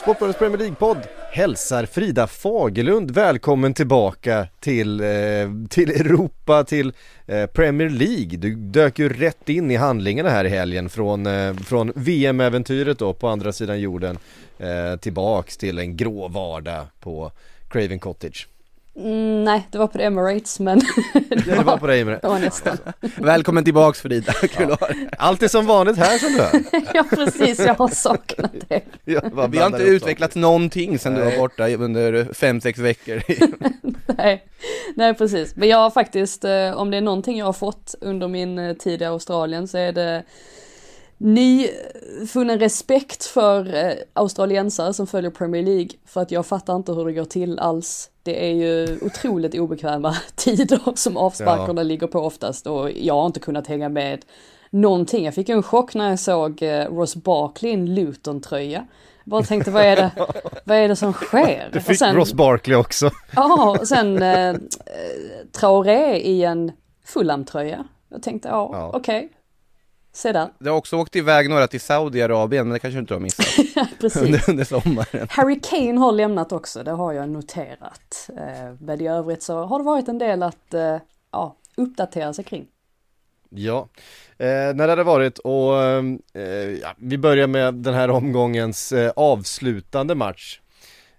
Sportbladets Premier League-podd hälsar Frida Fagerlund välkommen tillbaka till, eh, till Europa, till eh, Premier League. Du dök ju rätt in i handlingarna här i helgen från, eh, från VM-äventyret då på andra sidan jorden eh, tillbaks till en grå vardag på Craven Cottage. Mm, nej, det var på Emirates men Det var på dig med det var nästan. Välkommen tillbaks Frida, kul att ha dig. Allt är som vanligt här som du hör. ja precis, jag har saknat det. Vi har inte utvecklat någonting sen du var borta under fem sex veckor. Nej, nej precis. Men jag har faktiskt, eh, om det är någonting jag har fått under min eh, tid i Australien så är det nyfunnen respekt för eh, australiensare som följer Premier League. För att jag fattar inte hur det går till alls. Det är ju otroligt obekväma tider som avsparkarna ligger på oftast och jag har inte kunnat hänga med någonting. Jag fick en chock när jag såg eh, Ross Barkley i en Luton-tröja. Bara tänkte vad är det, vad är det som sker? Du fick sen- Ross Barkley också. Ja, och sen eh, eh, Traoré i en Fulham-tröja. Jag tänkte, ja, Ja. okej. Se där, Du har också åkt iväg några till Saudiarabien, men det kanske du inte har missat precis. under, under sommaren. Harry Kane har lämnat också, det har jag noterat. Eh, men i övrigt så har det varit en del att eh, ja, uppdatera sig kring. Ja, eh, när det hade varit och eh, ja, vi börjar med den här omgångens eh, avslutande match.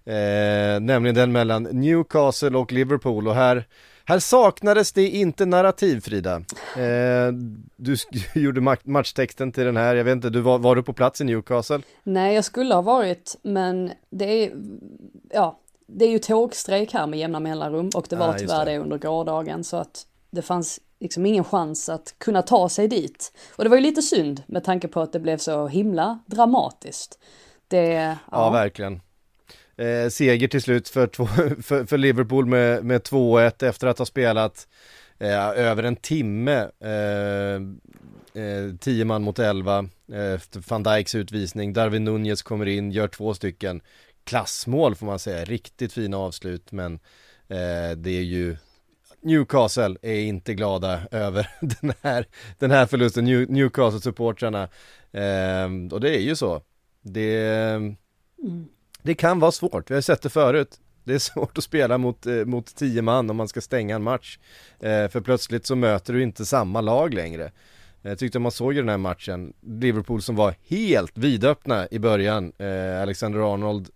Eh, nämligen den mellan Newcastle och Liverpool och här, här saknades det inte narrativ Frida. Eh, du gjorde ma- matchtexten till den här, jag vet inte, du var, var du på plats i Newcastle? Nej, jag skulle ha varit, men det är, ja, det är ju tågstrejk här med jämna mellanrum och det var Ah, tyvärr det. det under gårdagen så att det fanns liksom ingen chans att kunna ta sig dit. Och det var ju lite synd med tanke på att det blev så himla dramatiskt. Det, ja, Ja, verkligen. Eh, seger till slut för, två, för, för Liverpool med, med 2-1 efter att ha spelat eh, över en timme. Eh, eh, 10 man mot 11 eh, efter van Dijks utvisning. Darwin Nunez kommer in, gör två stycken klassmål får man säga. Riktigt fina avslut men eh, det är ju Newcastle är inte glada över den här, den här förlusten, New, Newcastle-supportrarna. Eh, och det är ju så. Det, mm det kan vara svårt, vi har sett det förut. Det är svårt att spela mot, eh, mot tio man om man ska stänga en match. Eh, för plötsligt så möter du inte samma lag längre. Jag tyckte man såg ju den här matchen, Liverpool som var helt vidöppna i början. Eh, Alexander Arnold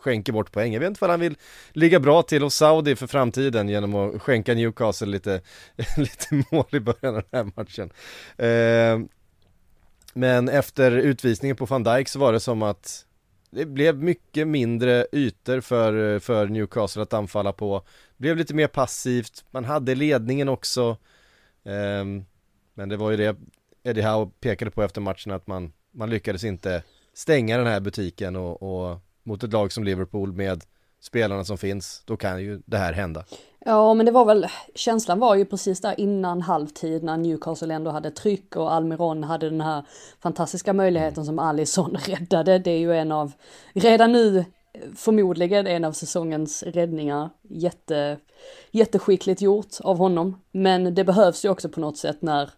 skänker bort poäng. Jag vet inte vad han vill ligga bra till hos Saudi för framtiden genom att skänka Newcastle lite, lite mål i början av den här matchen. Eh, men efter utvisningen på van Dijk så var det som att det blev mycket mindre ytor för, för Newcastle att anfalla på. Blev lite mer passivt, man hade ledningen också. Um, men det var ju det Eddie Howe pekade på efter matchen att man, man lyckades inte stänga den här butiken och, och mot ett lag som Liverpool med spelarna som finns, då kan ju det här hända. Ja, men det var väl, känslan var ju precis där innan halvtid när Newcastle ändå hade tryck och Almiron hade den här fantastiska möjligheten som Alisson räddade. Det är ju en av, redan nu förmodligen en av säsongens räddningar. Jätte, jätteskickligt gjort av honom. Men det behövs ju också på något sätt när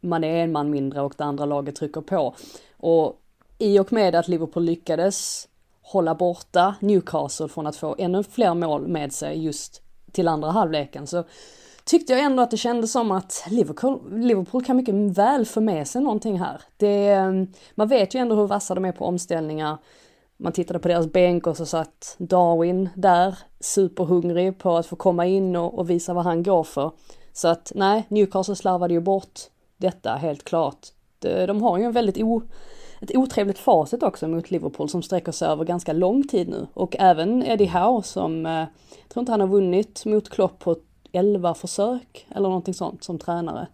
man är en man mindre och det andra laget trycker på. Och i och med att Liverpool lyckades hålla borta Newcastle från att få ännu fler mål med sig just till andra halvleken så tyckte jag ändå att det kändes som att Liverpool, Liverpool kan mycket väl få med sig någonting här. Det, ehm, man vet ju ändå hur vassa de är på omställningar. Man tittade på deras bänk och så satt Darwin där, superhungrig på att få komma in och, och visa vad han går för. Så att nej, Newcastle slarvade ju bort detta helt klart. De, de har ju en väldigt ett otrevligt facit också mot Liverpool som sträcker sig över ganska lång tid nu. Och även Eddie Howe som, eh, jag tror inte han har vunnit mot Klopp på 11 försök eller någonting sånt som tränare.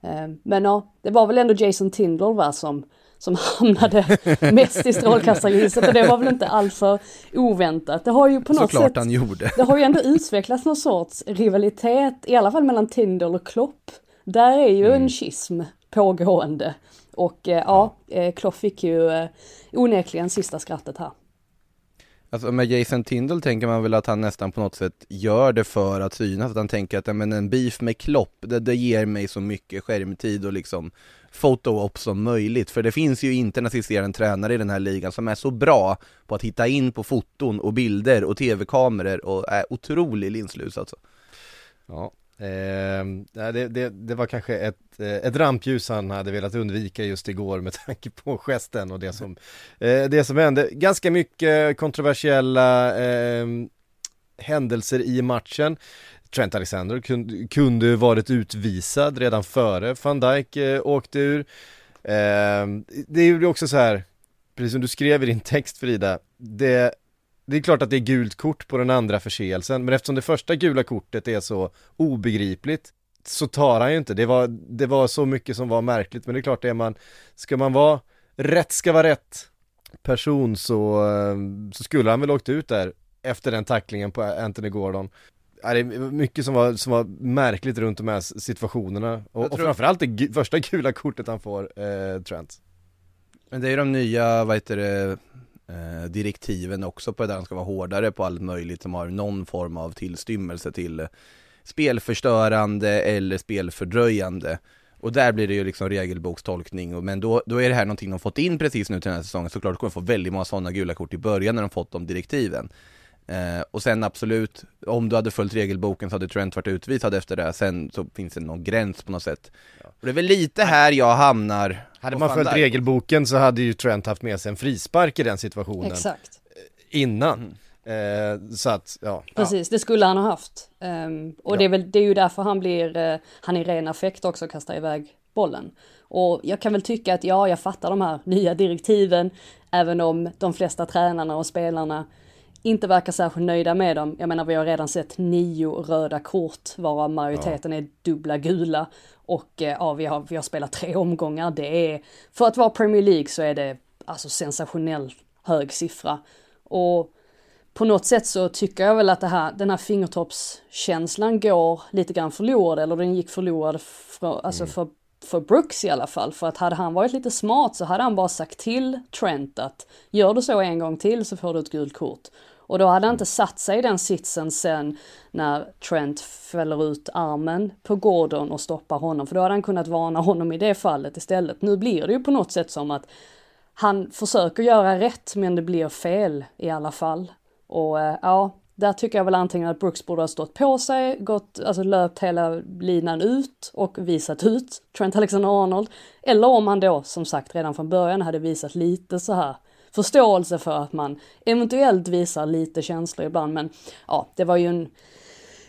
Eh, men ja, det var väl ändå Jason Tindall va som, som hamnade mest i strålkastarljuset och det var väl inte alltför oväntat. Det har ju på något Såklart sätt, han gjorde. det har ju ändå utvecklats någon sorts rivalitet, i alla fall mellan Tindall och Klopp. Där är ju en schism pågående. Och eh, ja, eh, Klopp fick ju eh, onekligen sista skrattet här. Alltså med Jason Tindall tänker man väl att han nästan på något sätt gör det för att synas, att han tänker att ja, men en beef med Klopp, det, det ger mig så mycket skärmtid och liksom photo-op som möjligt, för det finns ju inte en assisterande tränare i den här ligan som är så bra på att hitta in på foton och bilder och tv-kameror och är otrolig linslus alltså. Ja, eh, det, det, det var kanske ett, eh, ett rampljus han hade velat undvika just igår med tanke på gesten och det som, eh, det som hände. Ganska mycket kontroversiella eh, händelser i matchen. Trent Alexander kunde, kunde varit utvisad redan före van Dijk eh, åkte ur. Eh, det är ju också så här, precis som du skrev i din text Frida, det det är klart att det är gult kort på den andra förseelsen, men eftersom det första gula kortet är så obegripligt så tar han ju inte, det var, det var så mycket som var märkligt, men det är klart det är man, ska man vara, rätt ska vara rätt person så, så skulle han väl åkt ut där efter den tacklingen på Anthony Gordon. Ja, det är mycket som var, som var märkligt runt de här situationerna och, Jag och tror- framförallt det första gula kortet han får, eh, Trent. Men det är ju de nya, vad heter det, eh, direktiven också på det där, de ska vara hårdare på allt möjligt som har någon form av tillstymmelse till spelförstörande eller spelfördröjande. Och där blir det ju liksom regelbokstolkning, men då, då är det här någonting de fått in precis nu till den här säsongen, såklart kommer få väldigt många sådana gula kort i början när de fått de direktiven. Eh, och sen absolut, om du hade följt regelboken så hade Trent varit utvisad efter det, sen så finns det någon gräns på något sätt. Och det är väl lite här jag hamnar Hade man följt Dijk. regelboken så hade ju Trent haft med sig en frispark i den situationen Exakt. innan. Eh, så att, ja. Precis, det skulle han ha haft. Ehm, och Ja. det, är väl, det är ju därför han blir, eh, han i ren affekt också kastar iväg bollen. Och jag kan väl tycka att ja, jag fattar de här nya direktiven, även om de flesta tränarna och spelarna inte verkar särskilt nöjda med dem. Jag menar, vi har redan sett nio röda kort, varav majoriteten är dubbla gula. Och eh, ja, vi har, vi har spelat tre omgångar. Det är, för att vara Premier League så är det alltså sensationell hög siffra. Och på något sätt så tycker jag väl att det här, den här fingertoppskänslan går lite grann förlorad, eller den gick förlorad för, alltså för, för Brooks i alla fall. För att hade han varit lite smart så hade han bara sagt till Trent att gör du så en gång till så får du ett gult kort. Och då hade han inte satt sig i den sitsen sen när Trent fäller ut armen på Gordon och stoppar honom, för då hade han kunnat varna honom i det fallet istället. Nu blir det ju på något sätt som att han försöker göra rätt men det blir fel i alla fall. Och eh, ja, där tycker jag väl antingen att Brooks borde ha stått på sig, gått, alltså löpt hela linan ut och visat ut Trent Alexander-Arnold. Eller om han då som sagt redan från början hade visat lite så här förståelse för att man eventuellt visar lite känslor ibland. Men ja, det var ju en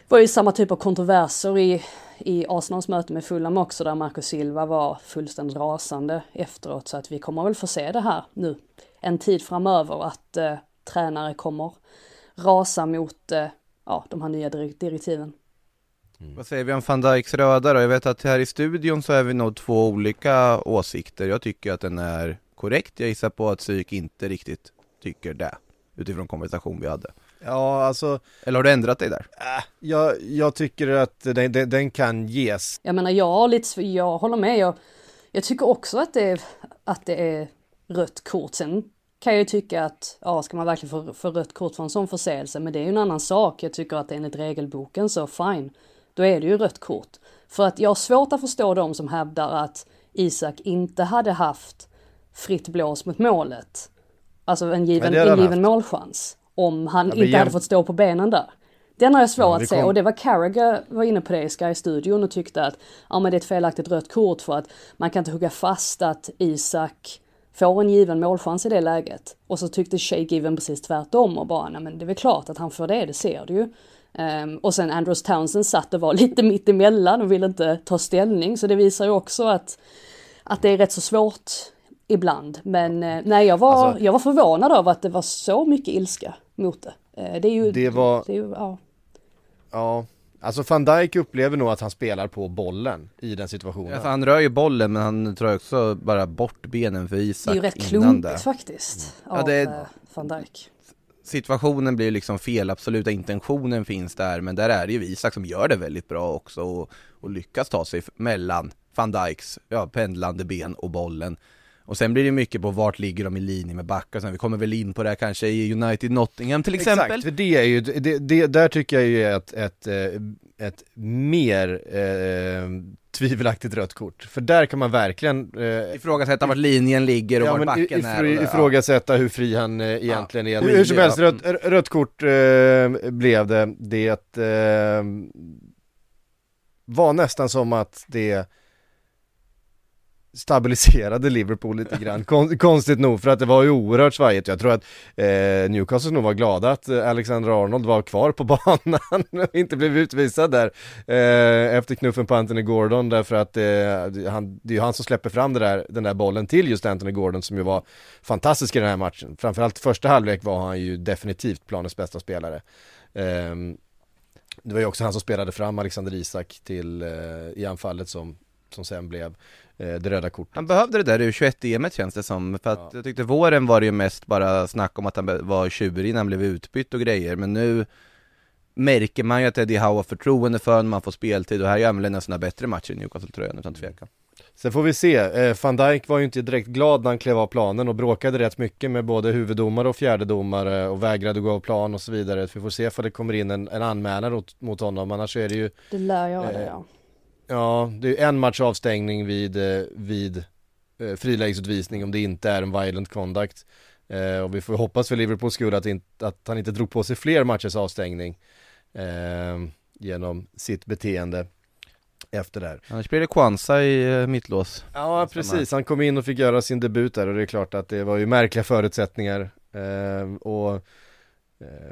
var ju samma typ av kontroverser i, i Arsenals möte med Fulham också där Marco Silva var fullständigt rasande efteråt så att vi kommer väl få se det här nu en tid framöver att eh, tränare kommer rasa mot eh, ja, de här nya direktiven. direktiven. Vad säger vi om van Dijks röda då? Jag vet att här i studion så är vi nog två olika åsikter. Jag tycker att den är korrekt. Jag gissar på att psyk inte riktigt tycker det. Utifrån konversation vi hade. Ja, alltså, Eller har du ändrat dig där? äh, jag, jag tycker att den, den, den kan ges. Jag menar jag har lite, jag håller med, jag, jag tycker också att det, är, att det är rött kort. Sen kan jag ju tycka att, ja ska man verkligen få, få rött kort för en sån förseelse, men det är ju en annan sak. Jag tycker att enligt regelboken så fine, då är det ju rött kort. För att jag har svårt att förstå de som hävdar att Isak inte hade haft fritt blås mot målet. Alltså en given, hade en given målchans. Om han inte hade jäm- fått stå på benen där. Den har jag svårt Ja, att vi se kom- och det var Carragher var inne på det i Sky-studion och tyckte att ja men det är ett felaktigt rött kort för att man kan inte hugga fast att Isak får en given målchans i det läget. Och så tyckte Shay Given precis tvärtom och bara nej men det är väl klart att han får det, det ser du ju. Ehm, och sen Andrews Townsend satt och var lite mitt emellan och ville inte ta ställning så det visar ju också att, att det är rätt så svårt ibland. Men eh, nej, jag var, Alltså- jag var förvånad över att det var så mycket ilska mot det. Eh, Det är ju... Det var- Det är ju, ja. Ja, alltså van Dijk upplever nog att han spelar på bollen i den situationen. Alltså, han rör ju bollen men han drar också bara bort benen för Det är Isak ju rätt klumpigt faktiskt. Ja, Av det- eh, van Dijk. Situationen blir liksom fel, absoluta intentionen finns där men där är det ju Isak som gör det väldigt bra också och, och lyckas ta sig mellan van Dijks ja, pendlande ben och bollen. Och sen blir det mycket på vart ligger de i linje med backar, sen vi kommer väl in på det här kanske i United Nottingham till exempel. Exakt, för det är ju, det, det, där tycker jag ju är ett, ett, eh, ett mer eh, tvivelaktigt rött kort. För där kan man verkligen eh, Ifrågasätta vart linjen ligger och Ja, vart backen if- är. och ifrågasätta hur fri han eh, egentligen är. Ja. Hur som helst, Ja. rött, rött kort eh, blev det. Det eh, var nästan som att det stabiliserade Liverpool lite grann, Kon- konstigt nog, för att det var ju oerhört svajigt. Jag tror att eh, Newcastle nog var glada att eh, Alexander Arnold var kvar på banan och inte blev utvisad där eh, efter knuffen på Anthony Gordon därför att eh, han, det är ju han som släpper fram det där, den där bollen till just Anthony Gordon som ju var fantastisk i den här matchen. Framförallt första halvlek var han ju definitivt planens bästa spelare. Ehm, det var ju också han som spelade fram Alexander Isak till, eh, i anfallet som, som sen blev det röda kortet. Han behövde det där U21-EMet känns det som, för att Ja. jag tyckte våren var det ju mest bara snack om att han var tjurig när han blev utbytt och grejer, men nu märker man ju att Eddie Howe har förtroende för honom, man får speltid och här gör han väl en av sina bättre matcher i Newcastle-tröjan utan tvekan. Sen får vi se, eh, van Dijk var ju inte direkt glad när han klev av planen och bråkade rätt mycket med både huvuddomare och fjärdedomare och vägrade gå av plan och så vidare. Vi får se ifall det kommer in en, en anmälan mot, mot honom, annars är det ju Det lär det Eh, ja. Ja, det är en match avstängning vid, eh, vid eh, frilägesutvisning om det inte är en violent conduct. Eh, och vi får hoppas för Liverpools skull att, inte, att han inte drog på sig fler matchers avstängning eh, genom sitt beteende efter det här. Annars blir det Kwanza i eh, mittlås. Ja, precis. Han kom in och fick göra sin debut där och det är klart att det var ju märkliga förutsättningar. Eh, och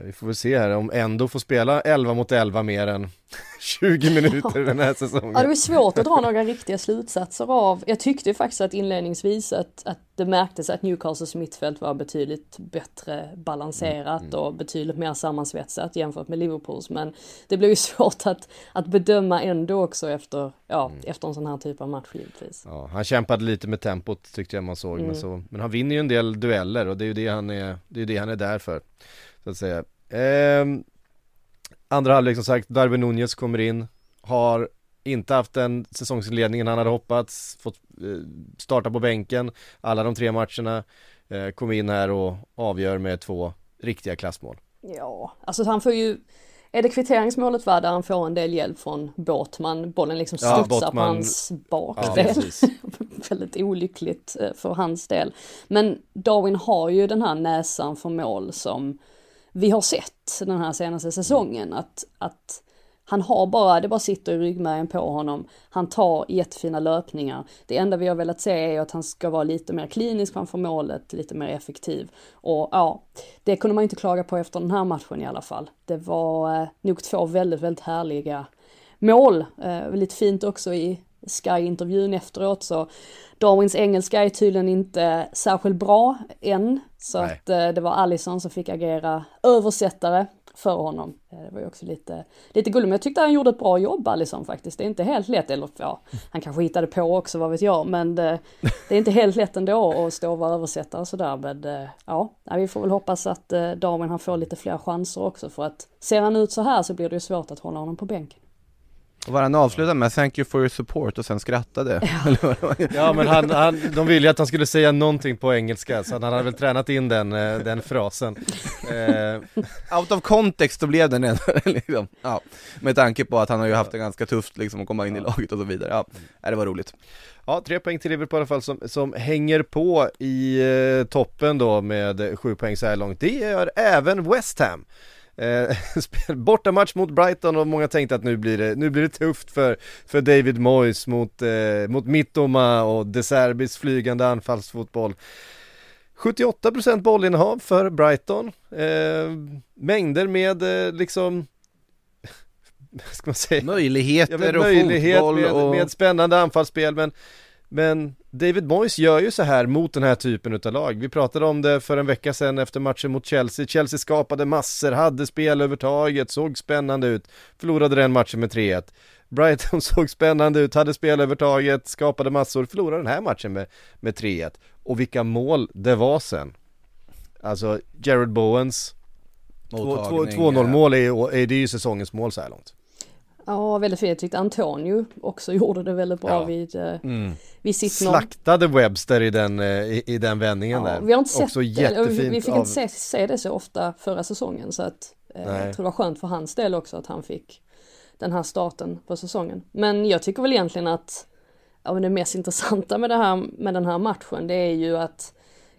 vi får väl se här om Endo får spela 11 mot 11 mer än 20 minuter den här säsongen. Ja, det var svårt att dra några riktiga slutsatser av. Jag tyckte faktiskt att inledningsvis att, att det märktes att Newcastles mittfält var betydligt bättre balanserat och betydligt mer sammansvetsat jämfört med Liverpools. Men det blev ju svårt att, att bedöma ändå också efter, ja, efter en sån här typ av match givetvis. Ja, han kämpade lite med tempot tyckte jag man såg, Mm. men, så, men han vinner ju en del dueller och det är ju det han är, det är, det han är där för, så att säga. Ehm, andra halvlek som sagt, Darwin Nunez kommer in, har inte haft den säsongsinledningen han hade hoppats, fått eh, starta på bänken alla de tre matcherna, eh, kom in här och avgör med två riktiga klassmål. Ja, alltså han får ju är det kvitteringsmålet va, där han får en del hjälp från Båtman, bollen liksom Ja, studsar på hans Ja, bakdel. precis. väldigt olyckligt eh, för hans del. Men Darwin har ju den här näsan för mål som vi har sett den här senaste säsongen. Att, att han har bara, det bara sitter i ryggmärgen på honom. Han tar jättefina löpningar. Det enda vi har velat se är att han ska vara lite mer klinisk framför målet, lite mer effektiv. Och ja, det kunde man inte klaga på efter den här matchen i alla fall. Det var eh, nog två väldigt, väldigt härliga mål. Eh, lite fint också i Sky-intervjun efteråt så Darwins engelska är tydligen inte särskilt bra än. Så Nej. att eh, det var Allison som fick agera översättare för honom. Eh, det var ju också lite, lite gulligt, men jag tyckte han gjorde ett bra jobb Allison faktiskt. Det är inte helt lätt, eller ja, han kanske hittade på också, vad vet jag, men det, det är inte helt lätt ändå att stå och vara översättare sådär. Men eh, ja, vi får väl hoppas att eh, Darwin han får lite fler chanser också för att ser han ut så här så blir det ju svårt att hålla honom på bänken. Och vad han avslutade med 'Thank you for your support' och sen skrattade. Var. Ja men han, han, de ville ju att han skulle säga någonting på engelska så han hade väl tränat in den, eh, den frasen. Eh, Out of context så blev den ändå liksom, ja. Med tanke på att han har ju haft det ganska tufft liksom att komma in i laget och så vidare. Ja, nej, det var roligt. Ja, tre poäng till Liverpool i alla fall som, som hänger på i eh, toppen då med sju poäng så här långt. Det gör även West Ham. Eh, bortamatch mot Brighton och många tänkte att nu blir det, nu blir det tufft för, för David Moyes mot, eh, mot Mittoma och De Serbis flygande anfallsfotboll. 78% bollinnehav för Brighton. Eh, mängder med eh, liksom, ska man säga? Möjligheter men och möjlighet fotboll med, och... med spännande anfallsspel men Men David Moyes gör ju så här mot den här typen utav lag. Vi pratade om det för en vecka sedan efter matchen mot Chelsea. Chelsea skapade massor, hade spelövertaget, såg spännande ut. Förlorade den matchen med 3-1. Brighton såg spännande ut, hade spelövertaget, skapade massor, förlorade den här matchen med, med 3-1. Och vilka mål det var sen. Alltså Jared Bowens 2-0 mål är, är, det ju säsongens mål så här långt. Ja, väldigt fint. Jag tyckte Antonio också gjorde det väldigt bra ja. vid, eh, mm. vid sitt Slaktade Webster i den, eh, i, i den vändningen ja, där. Vi har inte också sett det, vi, vi fick av... inte se, se, det så ofta förra säsongen så att eh, jag tror det var skönt för hans del också att han fick den här starten på säsongen. Men jag tycker väl egentligen att ja, men det mest intressanta med, det här, med den här matchen det är ju att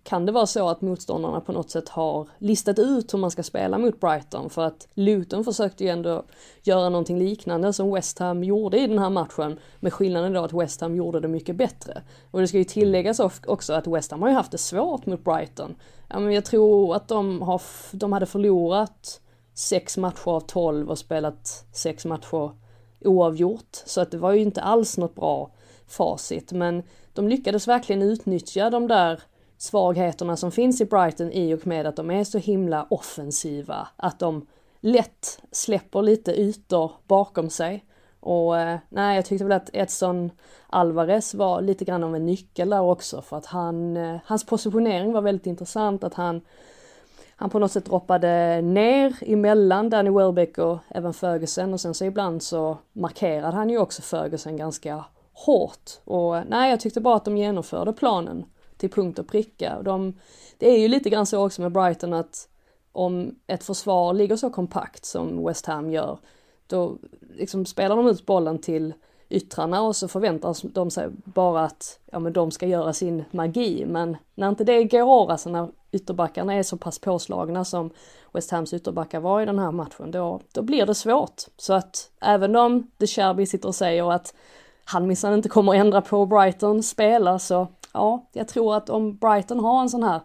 kan det vara så att motståndarna på något sätt har listat ut hur man ska spela mot Brighton för att Luton försökte ju ändå göra någonting liknande som West Ham gjorde i den här matchen med skillnaden då att West Ham gjorde det mycket bättre. Och det ska ju tilläggas också att West Ham har ju haft det svårt mot Brighton. Ja, men jag tror att de, har, de hade förlorat sex matcher av tolv och spelat sex matcher oavgjort. Så att det var ju inte alls något bra facit men de lyckades verkligen utnyttja de där svagheterna som finns i Brighton i och med att de är så himla offensiva. Att de lätt släpper lite ytor bakom sig. Och eh, nej, jag tyckte väl att Edson Alvarez var lite grann av en nyckel där också för att han, eh, hans positionering var väldigt intressant att han han på något sätt droppade ner emellan Danny Welbeck och även Ferguson och sen så ibland så markerade han ju också Ferguson ganska hårt. Och eh, nej, jag tyckte bara att de genomförde planen till punkt och pricka. De, det är ju lite grann så också med Brighton att om ett försvar ligger så kompakt som West Ham gör, då liksom spelar de ut bollen till yttrarna och så förväntar de sig bara att ja, men de ska göra sin magi. Men när inte det går, alltså när ytterbackarna är så pass påslagna som West Hams ytterbackar var i den här matchen, då, då blir det svårt. Så att även om De Cherby sitter och säger att han minsann inte kommer att ändra på Brighton spela så ja, jag tror att om Brighton har en sån här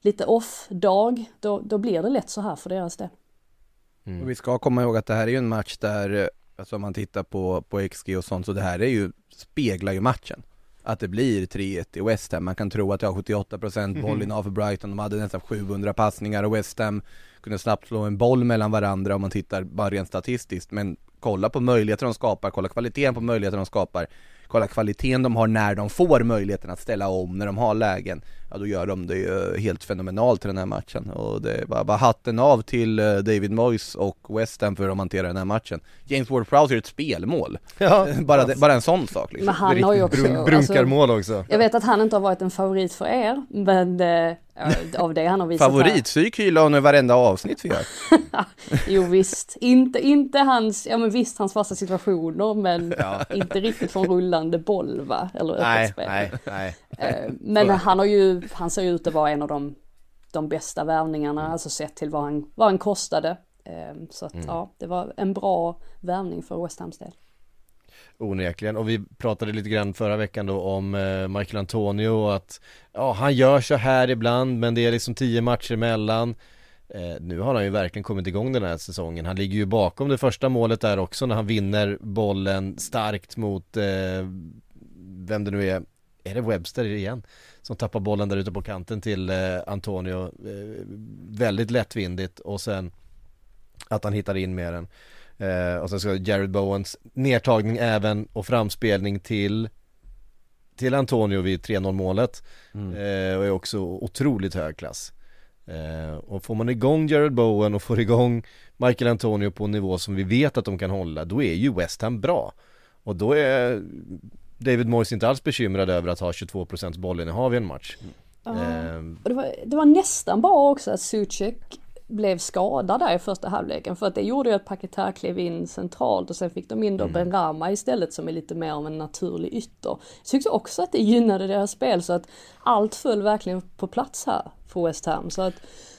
lite off-dag, då, då blir det lätt så här för deras del. Mm. Vi ska komma ihåg att det här är ju en match där, alltså om man tittar på, på XG och sånt, så det här är ju, speglar ju matchen. Att det blir 3-1 i West Ham. Man kan tro att jag har 78% bollinnehav för Brighton, de hade nästan 700 passningar och West Ham kunde snabbt slå en boll mellan varandra om man tittar bara rent statistiskt. Men kolla på möjligheter de skapar, kolla kvaliteten på möjligheter de skapar kolla kvaliteten de har när de får möjligheten att ställa om, när de har lägen, ja då gör de det ju helt fenomenalt i den här matchen. Och det var bara hatten av till eh, David Moyes och West Ham för att hantera den här matchen. James Ward-Prowse gör ett spelmål. Ja, bara, det, bara en sån sak liksom. Men han har ju också, brun, brunkarmål också. Jag vet att han inte har varit en favorit för er, men eh, av det han har visat Favoritpsyk hyllar hon i varenda avsnitt vi gör. jo visst, inte, inte hans, ja men visst hans fasta situationer men ja. inte riktigt från rullande boll va, eller nej, spel. Nej, nej. Eh, men han har ju, han ser ut att vara en av de, de bästa värvningarna, alltså sett till vad han, vad han kostade. Eh, så att mm. ja, det var en bra värvning för West Hams del. Onekligen, och vi pratade lite grann förra veckan då om eh, Michael Antonio och att ja, han gör så här ibland men det är liksom tio matcher emellan eh, Nu har han ju verkligen kommit igång den här säsongen Han ligger ju bakom det första målet där också när han vinner bollen starkt mot eh, Vem det nu är Är det Webster igen? Som tappar bollen där ute på kanten till eh, Antonio eh, Väldigt lättvindigt och sen Att han hittar in med den Eh, och sen ska Jared Bowens nedtagning även och framspelning till till Antonio vid 3-0 målet mm. eh, och är också otroligt hög klass. Eh, och får man igång Jared Bowen och får igång Michael Antonio på en nivå som vi vet att de kan hålla, då är ju West Ham bra. Och då är David Moyes inte alls bekymrad över att ha 22% bollinnehav i en match. Mm. Uh, det, var, det var nästan bra också att Suchek blev skadad där i första halvleken för att det gjorde ju att Paketär klev in centralt och sen fick de in då mm. Ben Rama istället som är lite mer av en naturlig ytter. Jag tyckte också att det gynnade deras spel så att allt föll verkligen på plats här för West Ham så att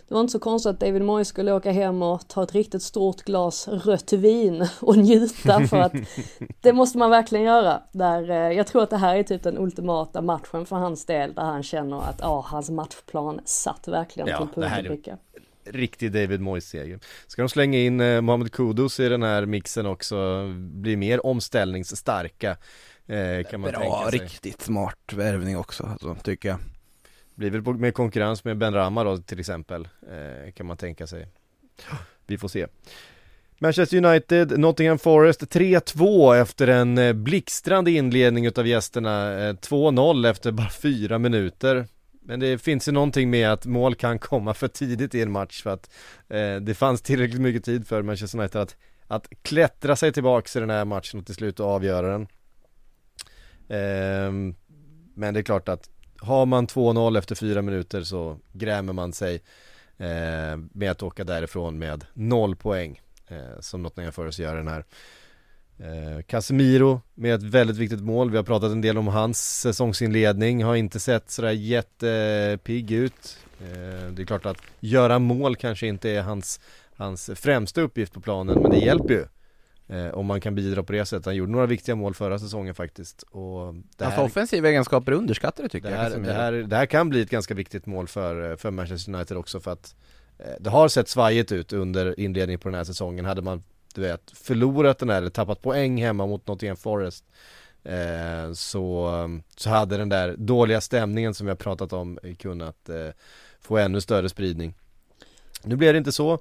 det var inte så konstigt att David Moyes skulle åka hem och ta ett riktigt stort glas rött vin och njuta för att det måste man verkligen göra. Där, eh, jag tror att det här är typ den ultimata matchen för hans del där han känner att ja, hans matchplan satt verkligen ja, till punkt och pricka riktig David Moyes-seger. Ska de slänga in eh, Mohamed Kudus i den här mixen också, bli mer omställningsstarka. eh, kan man Bra, tänka sig. riktigt smart värvning också, alltså, tycker jag. Blir väl med konkurrens med Ben Rama då till exempel, eh, kan man tänka sig. Vi får se. Manchester United, Nottingham Forest 3-2 efter en eh, blixtrande inledning utav gästerna. Eh, 2-0 efter bara fyra minuter. Men det finns ju någonting med att mål kan komma för tidigt i en match för att eh, det fanns tillräckligt mycket tid för Manchester United att, att klättra sig tillbaks i den här matchen och till slut avgöra den. Eh, men det är klart att har man 2-0 efter fyra minuter så grämer man sig eh, med att åka därifrån med noll poäng eh, som Nottingham Forest gör den här. Eh, Casemiro med ett väldigt viktigt mål, vi har pratat en del om hans säsongsinledning, har inte sett sådär jättepigg ut. Eh, det är klart att göra mål kanske inte är hans, hans främsta uppgift på planen, men det hjälper ju. Eh, om man kan bidra på det sättet. Han gjorde några viktiga mål förra säsongen faktiskt. Och det här- offensiva egenskaper underskattade tycker det jag. här, Casemiro. det, här, det här kan bli ett ganska viktigt mål för, för Manchester United också för att det har sett svajigt ut under inledningen på den här säsongen. Hade man, du vet, förlorat den här eller tappat poäng hemma mot Nottingham Forest eh, så, så hade den där dåliga stämningen som vi har pratat om kunnat eh, få ännu större spridning. Nu blev det inte så.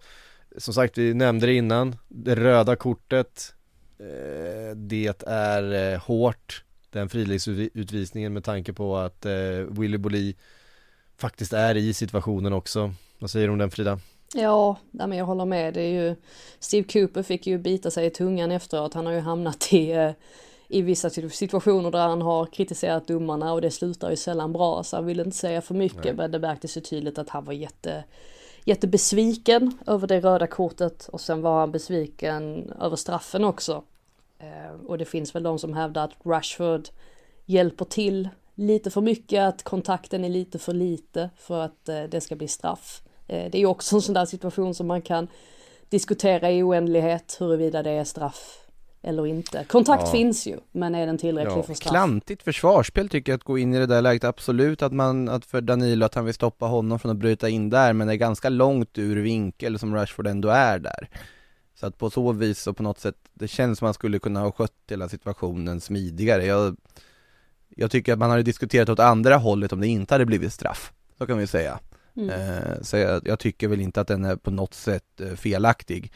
Som sagt, vi nämnde det innan. Det röda kortet. Eh, det är eh, hårt den friläggsutvisningen med tanke på att eh, Willy Bolli faktiskt är i situationen också. Vad säger du om den Frida? Ja, men jag håller med. Det är ju, Steve Cooper fick ju bita sig i tungan efteråt. Han har ju hamnat i, eh, i vissa situ- situationer där han har kritiserat domarna och det slutar ju sällan bra. Så han ville inte säga för mycket Nej. men det märktes ju tydligt att han var jätte, jättebesviken över det röda kortet och sen var han besviken över straffen också. Eh, och det finns väl de som hävdar att Rashford hjälper till lite för mycket, att kontakten är lite för lite för att eh, det ska bli straff. Eh, det är ju också en sån där situation som man kan diskutera i oändlighet huruvida det är straff eller inte. Kontakt Ja. finns ju, men är den tillräcklig Ja, för straff? Klantigt försvarsspel tycker jag att gå in i det där läget, absolut att man, att för Danilo att han vill stoppa honom från att bryta in där, men det är ganska långt ur vinkel som Rashford ändå är där. Så att på så vis och på något sätt, det känns som man skulle kunna ha skött hela situationen smidigare. Jag, jag tycker att man hade diskuterat åt andra hållet om det inte hade blivit straff, så kan vi säga. Mm. Eh, så jag, jag tycker väl inte att den är på något sätt eh, felaktig.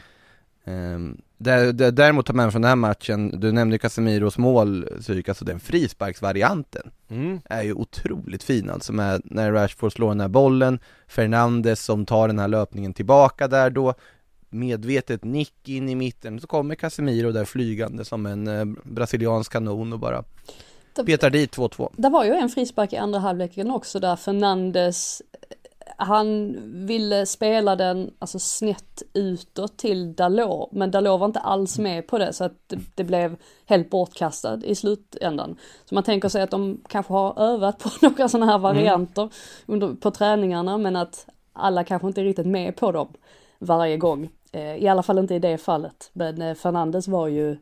Där, däremot tar man från den här matchen, du nämnde Casemiros mål, alltså den frisparksvarianten Mm. är ju otroligt fin alltså med när Rashford slår den här bollen, Fernandes som tar den här löpningen tillbaka där då, medvetet nick in i mitten, så kommer Casemiro där flygande som en eh, brasiliansk kanon och bara petar dit 2-2. Det var ju en frispark i andra halvleken också där Fernandes han ville spela den alltså snett utåt till Dalot, men Dalot var inte alls med på det så att det, det blev helt bortkastad i slutändan. Så man tänker sig att de kanske har övat på några sådana här varianter under, på träningarna men att alla kanske inte är riktigt med på dem varje gång. Eh, I alla fall inte i det fallet. Men eh, Fernandes var ju,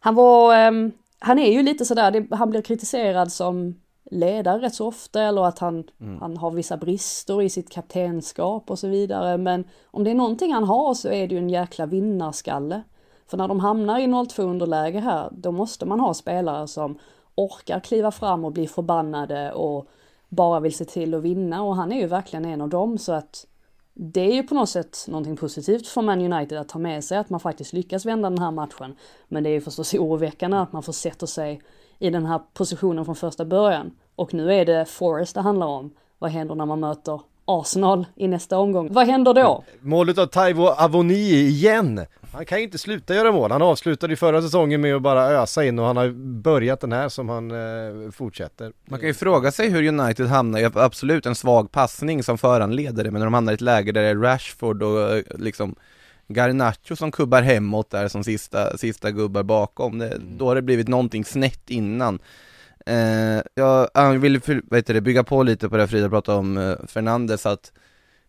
han var, ehm, han är ju lite sådär, det, han blir kritiserad som ledare rätt så ofta eller att han, han har vissa brister i sitt kaptenskap och så vidare. Men om det är någonting han har så är det ju en jäkla vinnarskalle. För när de hamnar i 0-2 underläge här, då måste man ha spelare som orkar kliva fram och bli förbannade och bara vill se till att vinna och han är ju verkligen en av dem så att det är ju på något sätt någonting positivt för Man United att ta med sig att man faktiskt lyckas vända den här matchen. Men det är ju förstås oroväckande att man försätter sig i den här positionen från första början. Och nu är det Forest det handlar om. Vad händer när man möter Arsenal i nästa omgång? Vad händer då? Målet av Taivo Avoni igen! Han kan ju inte sluta göra mål. Han avslutade ju förra säsongen med att bara ösa in och han har börjat den här som han eh, fortsätter. Man kan ju fråga sig hur United hamnar i absolut en svag passning som föranleder det, men när de hamnar i ett läge där det är Rashford och eh, liksom Garnacho som kubbar hemåt där som sista, sista gubbar bakom, det, då har det blivit någonting snett innan. Eh, jag, jag vill för, vad heter det, bygga på lite på det Frida pratade om eh, Fernandes, att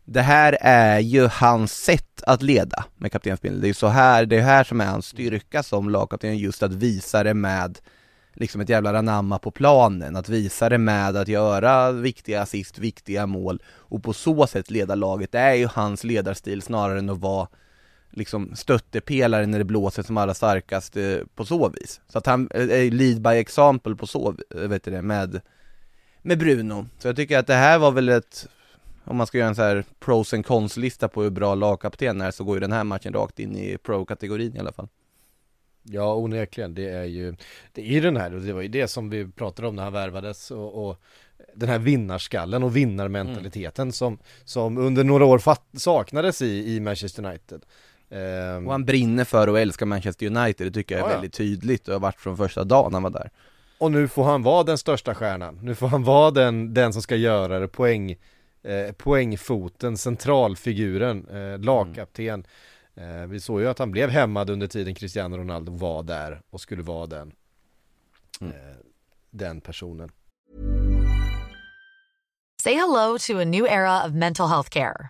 det här är ju hans sätt att leda med kaptensbindeln. Det är ju så här, det är här som är hans styrka som lagkapten, just att visa det med liksom ett jävla anamma på planen, att visa det med att göra viktiga assist, viktiga mål och på så sätt leda laget. Det är ju hans ledarstil snarare än att vara liksom stöttepelare när det blåser som allra starkast eh, på så vis. Så att han är lead by example på så, vet du det, med, med Bruno. Så jag tycker att det här var väl ett, om man ska göra en så här pros and cons lista på hur bra lagkapten är så går ju den här matchen rakt in i pro-kategorin i alla fall. Ja onekligen, det är ju Det är ju den här, och det var ju det som vi pratade om när han värvades och, och Den här vinnarskallen och vinnarmentaliteten mm. som, som under några år saknades i, i Manchester United. Och han brinner för och älskar Manchester United, det tycker jag är ja, väldigt tydligt. Och har varit från första dagen han var där. Och nu får han vara den största stjärnan, nu får han vara den, den som ska göra det, poäng eh, Poängfoten, centralfiguren, eh, lagkapten. Mm Eh, vi såg ju att han blev hämmad under tiden Cristiano Ronaldo var där och skulle vara den, mm. eh, den personen. Say hello to a new era of mental health care.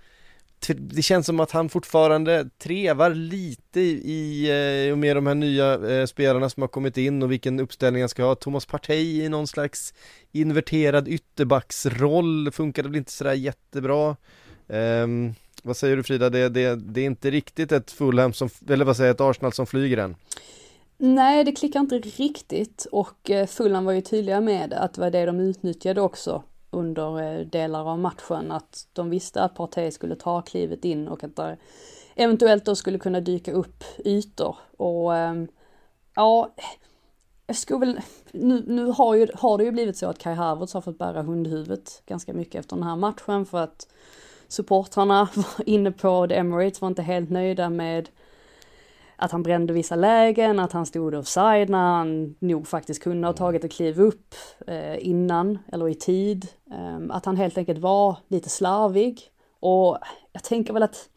det känns som att han fortfarande trevar lite i, eh, och med de här nya eh, spelarna som har kommit in och vilken uppställning han ska ha. Thomas Partey i någon slags inverterad ytterbacksroll funkade väl inte sådär jättebra. Um, vad säger du Frida, det, det, det är inte riktigt ett Fulham som, eller vad säger jag, ett Arsenal som flyger än? Nej, det klickar inte riktigt och eh, Fulham var ju tydliga med att det var det de utnyttjade också under eh, delar av matchen att de visste att Partey skulle ta klivet in och att det eventuellt då skulle kunna dyka upp ytor. Och ehm, ja, jag skulle väl, nu, nu har, ju, har det ju blivit så att Kai Havertz har fått bära hundhuvudet ganska mycket efter den här matchen för att supportrarna var inne på The Emirates var inte helt nöjda med att han brände vissa lägen, att han stod offside när han nog faktiskt kunde ha tagit ett kliv upp eh, innan eller i tid. Eh, att han helt enkelt var lite slarvig. Och jag tänker väl att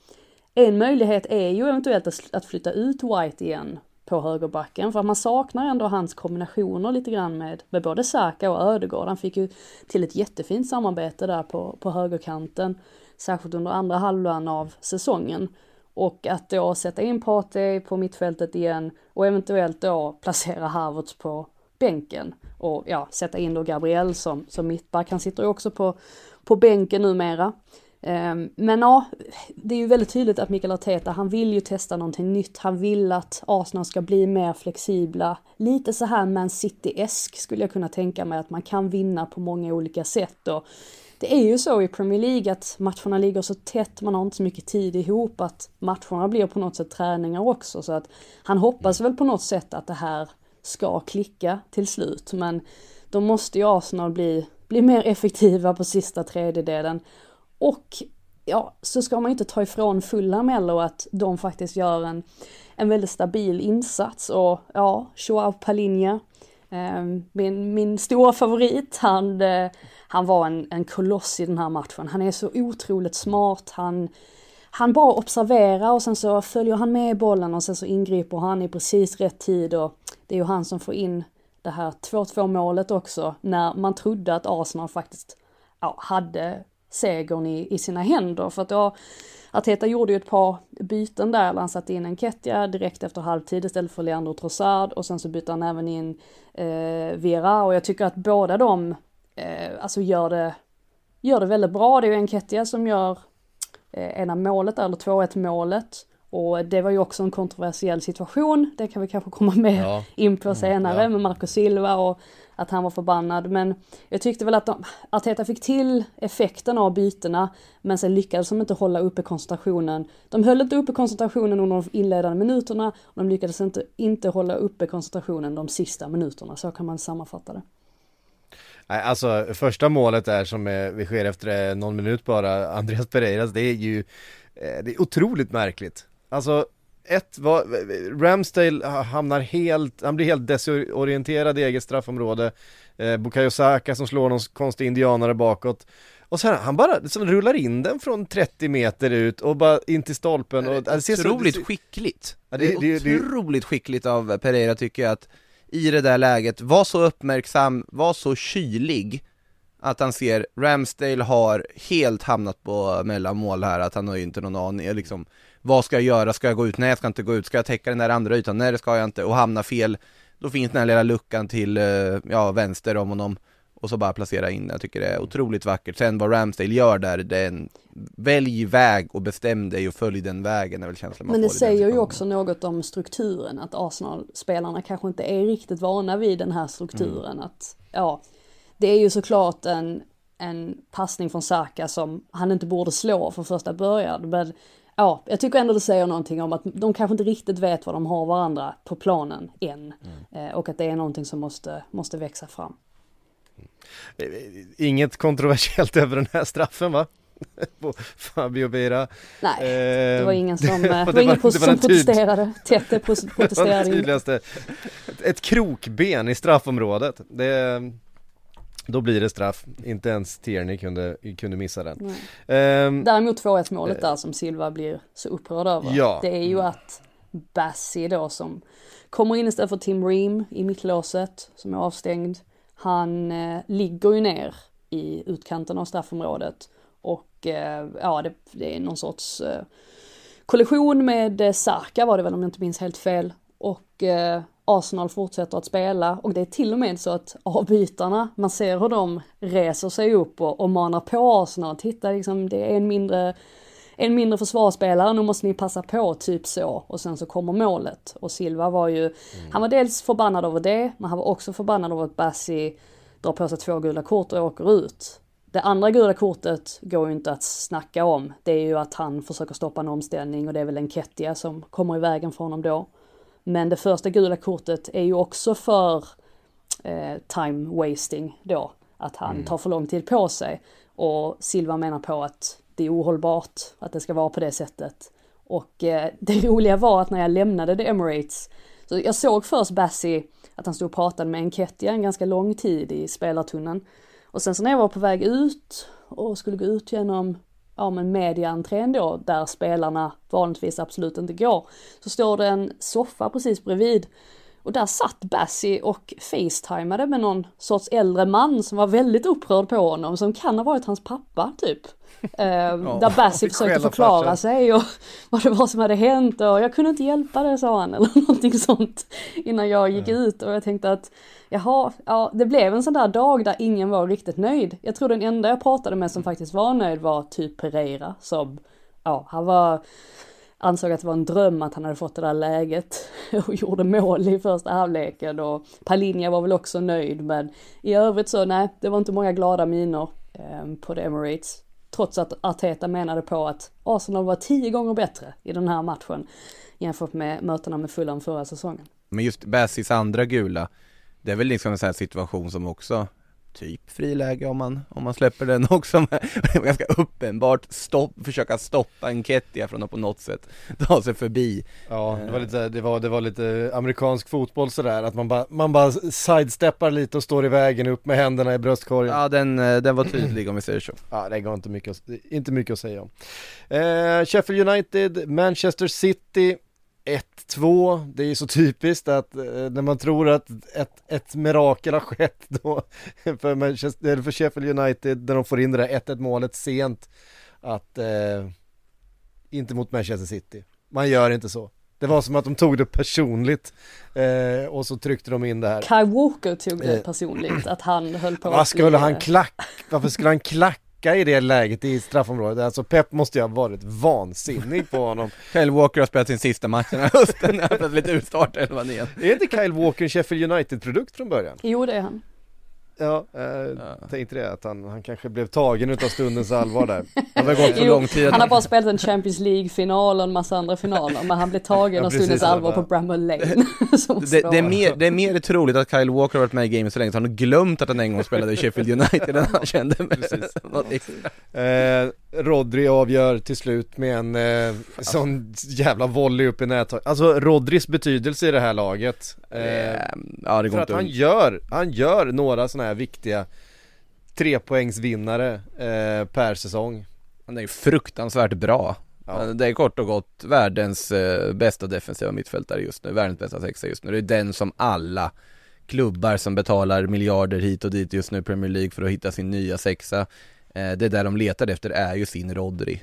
en möjlighet är ju eventuellt att flytta ut White igen på högerbacken för att man saknar ändå hans kombinationer lite grann med, med både Saka och Ödegård. Han fick ju till ett jättefint samarbete där på, på högerkanten, särskilt under andra halvan av säsongen. Och att då sätta in Partey på mittfältet igen och eventuellt då placera Havertz på bänken. Och ja, sätta in då Gabriel som, som mittback. Han sitter ju också på, på bänken numera. Um, men ja, det är ju väldigt tydligt att Mikael Arteta, han vill ju testa någonting nytt. Han vill att Arsenal ska bli mer flexibla. Lite så här Man City-esk skulle jag kunna tänka mig att man kan vinna på många olika sätt. Och det är ju så i Premier League att matcherna ligger så tätt, man har inte så mycket tid ihop att matcherna blir på något sätt träningar också. Så att han hoppas väl på något sätt att det här ska klicka till slut. Men då måste ju Arsenal bli, bli mer effektiva på sista tredjedelen. Och ja, så ska man ju inte ta ifrån fulla Mello att de faktiskt gör en, en väldigt stabil insats. Och ja, Joao Palinha eh, min, min stora favorit, han, eh, han var en, en koloss i den här matchen. Han är så otroligt smart, han, han bara observerar och sen så följer han med bollen och sen så ingriper han i precis rätt tid och det är ju han som får in det här 2-2 målet också när man trodde att Arsenal faktiskt ja, hade segern i, i sina händer. För att då Arteta gjorde ju ett par byten där, han satte in en Ketja direkt efter halvtid istället för Leandro Trossard och sen så bytte han även in eh, Vera. Och jag tycker att båda de eh, alltså gör det, gör det väldigt bra. Det är ju en Ketja som gör eh, ena målet, eller 2-1 målet Och det var ju också en kontroversiell situation, det kan vi kanske komma med Ja. in på senare ja. med Marco Silva och att han var förbannad. Men jag tyckte väl att de, Arteta fick till effekten av bytena men sen lyckades de inte hålla uppe koncentrationen. De höll inte uppe koncentrationen under de inledande minuterna och de lyckades inte, inte hålla uppe koncentrationen de sista minuterna. Så kan man sammanfatta det. Nej, alltså första målet där som vi sker efter eh, någon minut bara, Andreas Pereiras, det är ju eh, Det är otroligt märkligt. Alltså ett, vad, Ramsdale hamnar helt, han blir helt desorienterad i eget straffområde. Eh, Bukayo Saka som slår någon konstig indianare bakåt. Och sen han bara så rullar in den från 30 meter ut och bara in till stolpen och det ser så- Otroligt det ser- skickligt. Ja, det, det- är det- det- otroligt skickligt av Pereira tycker jag att i det där läget, var så uppmärksam, var så kylig att han ser Ramsdale har helt hamnat på mellanmål här, att han har ju inte någon aning, liksom vad ska jag göra, ska jag gå ut, nej jag ska inte gå ut, ska jag täcka den där andra ytan, nej det ska jag inte, och hamna fel, då finns den här lilla luckan till, eh, ja vänster om honom och så bara placera in Jag tycker det är otroligt vackert. Sen vad Ramsdale gör där, det är en välj väg och bestäm dig och följ den vägen är väl känslan man Men det får den säger ju också något om strukturen, att Arsenal-spelarna kanske inte är riktigt vana vid den här strukturen. Att, ja, det är ju såklart en, en passning från Saka som han inte borde slå från första början. Men ja, jag tycker ändå det säger någonting om att de kanske inte riktigt vet vad de har varandra på planen än. Eh, och att det är någonting som måste, måste växa fram. Inget kontroversiellt över den här straffen va? På Fabio Beira Nej, det var Eh, ingen som, det det var var- ingen det som protesterade. Tete Det det protesterade inte. tydligaste. Ett krokben i straffområdet. Det, då blir det straff. Inte ens Tierney kunde, kunde missa den. Ehm, Däremot 2-1 målet där som Silva blir så upprörd över. Ja. Det är ju att Bassi då som kommer in istället för Tim Ream i mittlåset som är avstängd. Han eh, ligger ju ner i utkanten av straffområdet och eh, ja det, det är någon sorts eh, kollision med eh, var det väl om jag inte minns helt fel. Och eh, Arsenal fortsätter att spela och det är till och med så att avbytarna, man ser hur de reser sig upp och, och manar på Arsenal. Titta liksom, det är en mindre, en mindre försvarsspelare, nu måste ni passa på, typ så. Och sen så kommer målet. Och Silva var ju, han var dels förbannad över det, men han var också förbannad över att Bassi drar på sig två gula kort och åker ut. Det andra gula kortet går ju inte att snacka om. Det är ju att han försöker stoppa en omställning och det är väl en Kettia som kommer i vägen för honom då. Men det första gula kortet är ju också för eh, time wasting då. Att han tar för lång tid på sig. Och Silva menar på att det är ohållbart att det ska vara på det sättet. Och eh, det roliga var att när jag lämnade The Emirates, så jag såg först Bassi att han stod och pratade med Enketia en ganska lång tid i spelartunneln. Och sen så när jag var på väg ut och skulle gå ut genom ja, men mediaentrén då, där spelarna vanligtvis absolut inte går, så står det en soffa precis bredvid. Och där satt Bassi och facetimade med någon sorts äldre man som var väldigt upprörd på honom, som kan ha varit hans pappa typ. Eh, där Bassi försökte förklara farsan. sig och vad det var som hade hänt och jag kunde inte hjälpa det sa han eller någonting sånt innan jag gick ut och jag tänkte att jaha, ja det blev en sån där dag där ingen var riktigt nöjd. Jag tror den enda jag pratade med som faktiskt var nöjd var typ Pereira som, ja han var ansåg att det var en dröm att han hade fått det där läget och gjorde mål i första halvleken och Palinja var väl också nöjd men i övrigt så nej, det var inte många glada miner eh, på The Emirates. Trots att Arteta menade på att Arsenal var tio gånger bättre i den här matchen jämfört med mötena med Fulham förra säsongen. Men just Bassis andra gula, det är väl liksom en sån här situation som också typ friläge om man, om man släpper den också det var ganska uppenbart stopp, försöka stoppa en Kettia från att på något sätt ta sig förbi. Ja, det var lite, det var, det var lite amerikansk fotboll sådär, att man bara, man bara sidesteppar lite och står i vägen upp med händerna i bröstkorgen. Ja den, eh, den var tydlig om vi säger så. Ja, det går inte mycket, inte mycket att säga om. Eh, Sheffield United, Manchester City 1-2, det är ju så typiskt att eh, när man tror att ett, ett mirakel har skett då för, Manchester, eller för Sheffield United när de får in det där 1-1 målet sent att eh, inte mot Manchester City. Man gör inte så. Det var som att de tog det personligt eh, och så tryckte de in det här. Kai Walker tog det Eh. personligt, att han höll på Vad skulle han eh, klack? Varför skulle han klacka backa i det läget i straffområdet. Alltså Pep måste ju ha varit vansinnig på honom. Kyle Walker har spelat sin sista match den här hösten, han har lite utstart elvan igen. Är inte Kyle Walker en Sheffield United-produkt från början? Jo det är han. Ja, eh, tänkte det att han, han kanske blev tagen utav stundens allvar där. Det har gått Jo, lång tid. Han har bara spelat en Champions League-final och en massa andra finaler, men han blev tagen Ja, av precis, stundens ja, allvar på Bramall Lane. Som Det, det, är mer, det är mer troligt att Kyle Walker har varit med i gamet så länge så han har glömt att han en gång spelade i Sheffield United än han kände med något extra. Eh, Rodri avgör till slut med en eh, sån jävla volley upp i nättaket. Alltså Rodris betydelse i det här laget. Eh, Ja det går för att han gör, han gör några sådana här viktiga trepoängsvinnare eh, per säsong. Han är ju fruktansvärt bra. Ja. Det är kort och gott världens eh, bästa defensiva mittfältare just nu, världens bästa sexa just nu. Det är den som alla klubbar som betalar miljarder hit och dit just nu i Premier League för att hitta sin nya sexa. Eh, det där de letar efter är ju sin Rodri.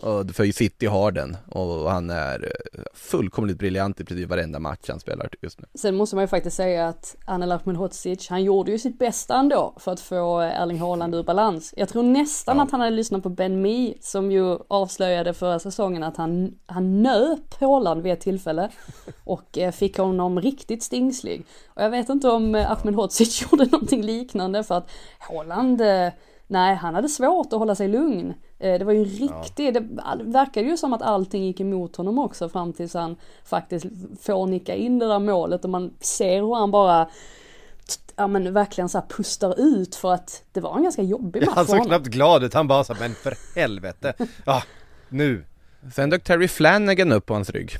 Och för City har den och han är eh, fullkomligt briljant i princip varenda match han spelar just nu. Sen måste man ju faktiskt säga att Anel Ahmedhodzic, han gjorde ju sitt bästa ändå för att få Erling Haaland ur balans. Jag tror nästan att han hade lyssnat på Ben Mee som ju avslöjade förra säsongen att han, han nöp Haaland vid ett tillfälle och eh, fick honom riktigt stingslig. Och jag vet inte om eh, Ahmedhodzic gjorde någonting liknande för att Haaland eh, Nej, han hade svårt att hålla sig lugn. Eh, Det var ju en riktig, det verkade ju som att allting gick emot honom också fram tills han faktiskt får nicka in det där målet och man ser hur han bara Ja men verkligen så här pustar ut för att det var en ganska jobbig match Han för såg knappt glad ut, han bara sa men för helvete. Ja, nu. Sen dök Terry Flanagan upp på hans rygg.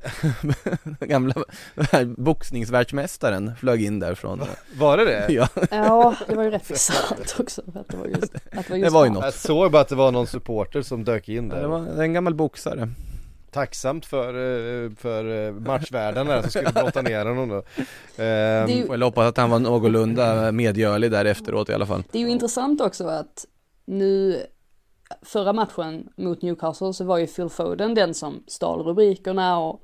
Gamla boxningsvärldsmästaren flög in därifrån. Var det det? Ja, Ja, det var ju rätt bisarrt också. Att det var just, att det var just Det var ju något. Jag såg bara att det var någon supporter som dök in det där. var en gammal boxare. Tacksamt för, eh, för eh, matchvärden där som skulle brotta ner honom då. Ehm, Det ju- Får jag hoppas att han var någorlunda medgörlig där efteråt i alla fall. Det är ju intressant också att nu förra matchen mot Newcastle så var ju Phil Foden den som stal rubrikerna och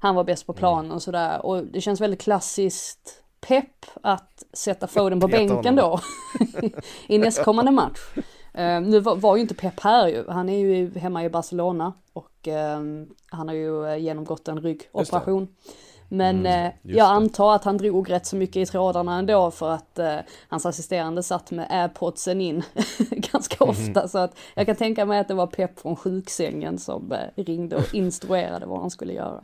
han var bäst på planen och sådär. Och det känns väldigt klassiskt pepp att sätta Foden på bänken då i nästkommande match. Eh, nu var, var ju inte Pep här ju, han är ju hemma i Barcelona och eh, han har ju eh, genomgått en ryggoperation. Men eh, Mm, just jag antar att han drog rätt så mycket i trådarna ändå för att eh, hans assisterande satt med airpodsen in ganska Mhm. ofta. Så att jag kan tänka mig att det var Pep från sjuksängen som eh, ringde och instruerade vad han skulle göra.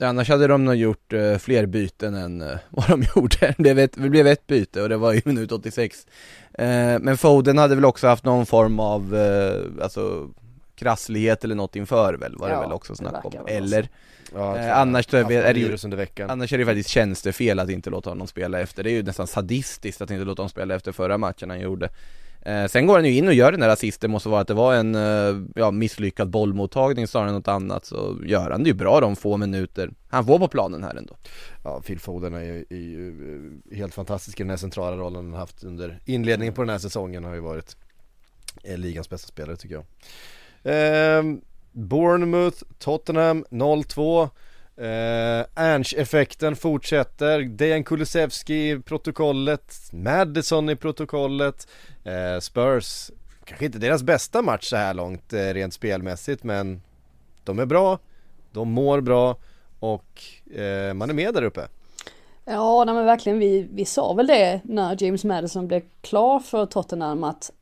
Annars hade de nog gjort eh, fler byten än eh, vad de gjorde. Det blev, ett, det blev ett byte och det var i minut 86. Eh, men Foden hade väl också haft någon form av, eh, alltså krasslighet eller något inför väl, var det Ja, väl också snack om. Eller, ja, eh, annars är är det ju- under veckan. annars är det faktiskt tjänstefel att inte låta honom spela efter. Det är ju nästan sadistiskt att inte låta honom spela efter förra matchen han gjorde. Eh, sen går han ju in och gör den där assisten, måste vara att det var en eh, ja, misslyckad bollmottagning snarare än något annat, så gör han det ju bra de få minuter han får på planen här ändå. Ja, Phil Foden är ju, är ju eh, helt fantastisk i den här centrala rollen han haft under inledningen på den här säsongen har ju varit eh, ligans bästa spelare tycker jag. Ehm, Bournemouth, Tottenham 0-2 Eh, Ernst-effekten fortsätter, Dejan Kulusevski i protokollet, Madison i protokollet, eh, Spurs, kanske inte deras bästa match så här långt eh, rent spelmässigt men de är bra, de mår bra. Och eh, man är med där uppe. Ja, nej men verkligen, vi, vi sa väl det när James Madison blev klar för Tottenham att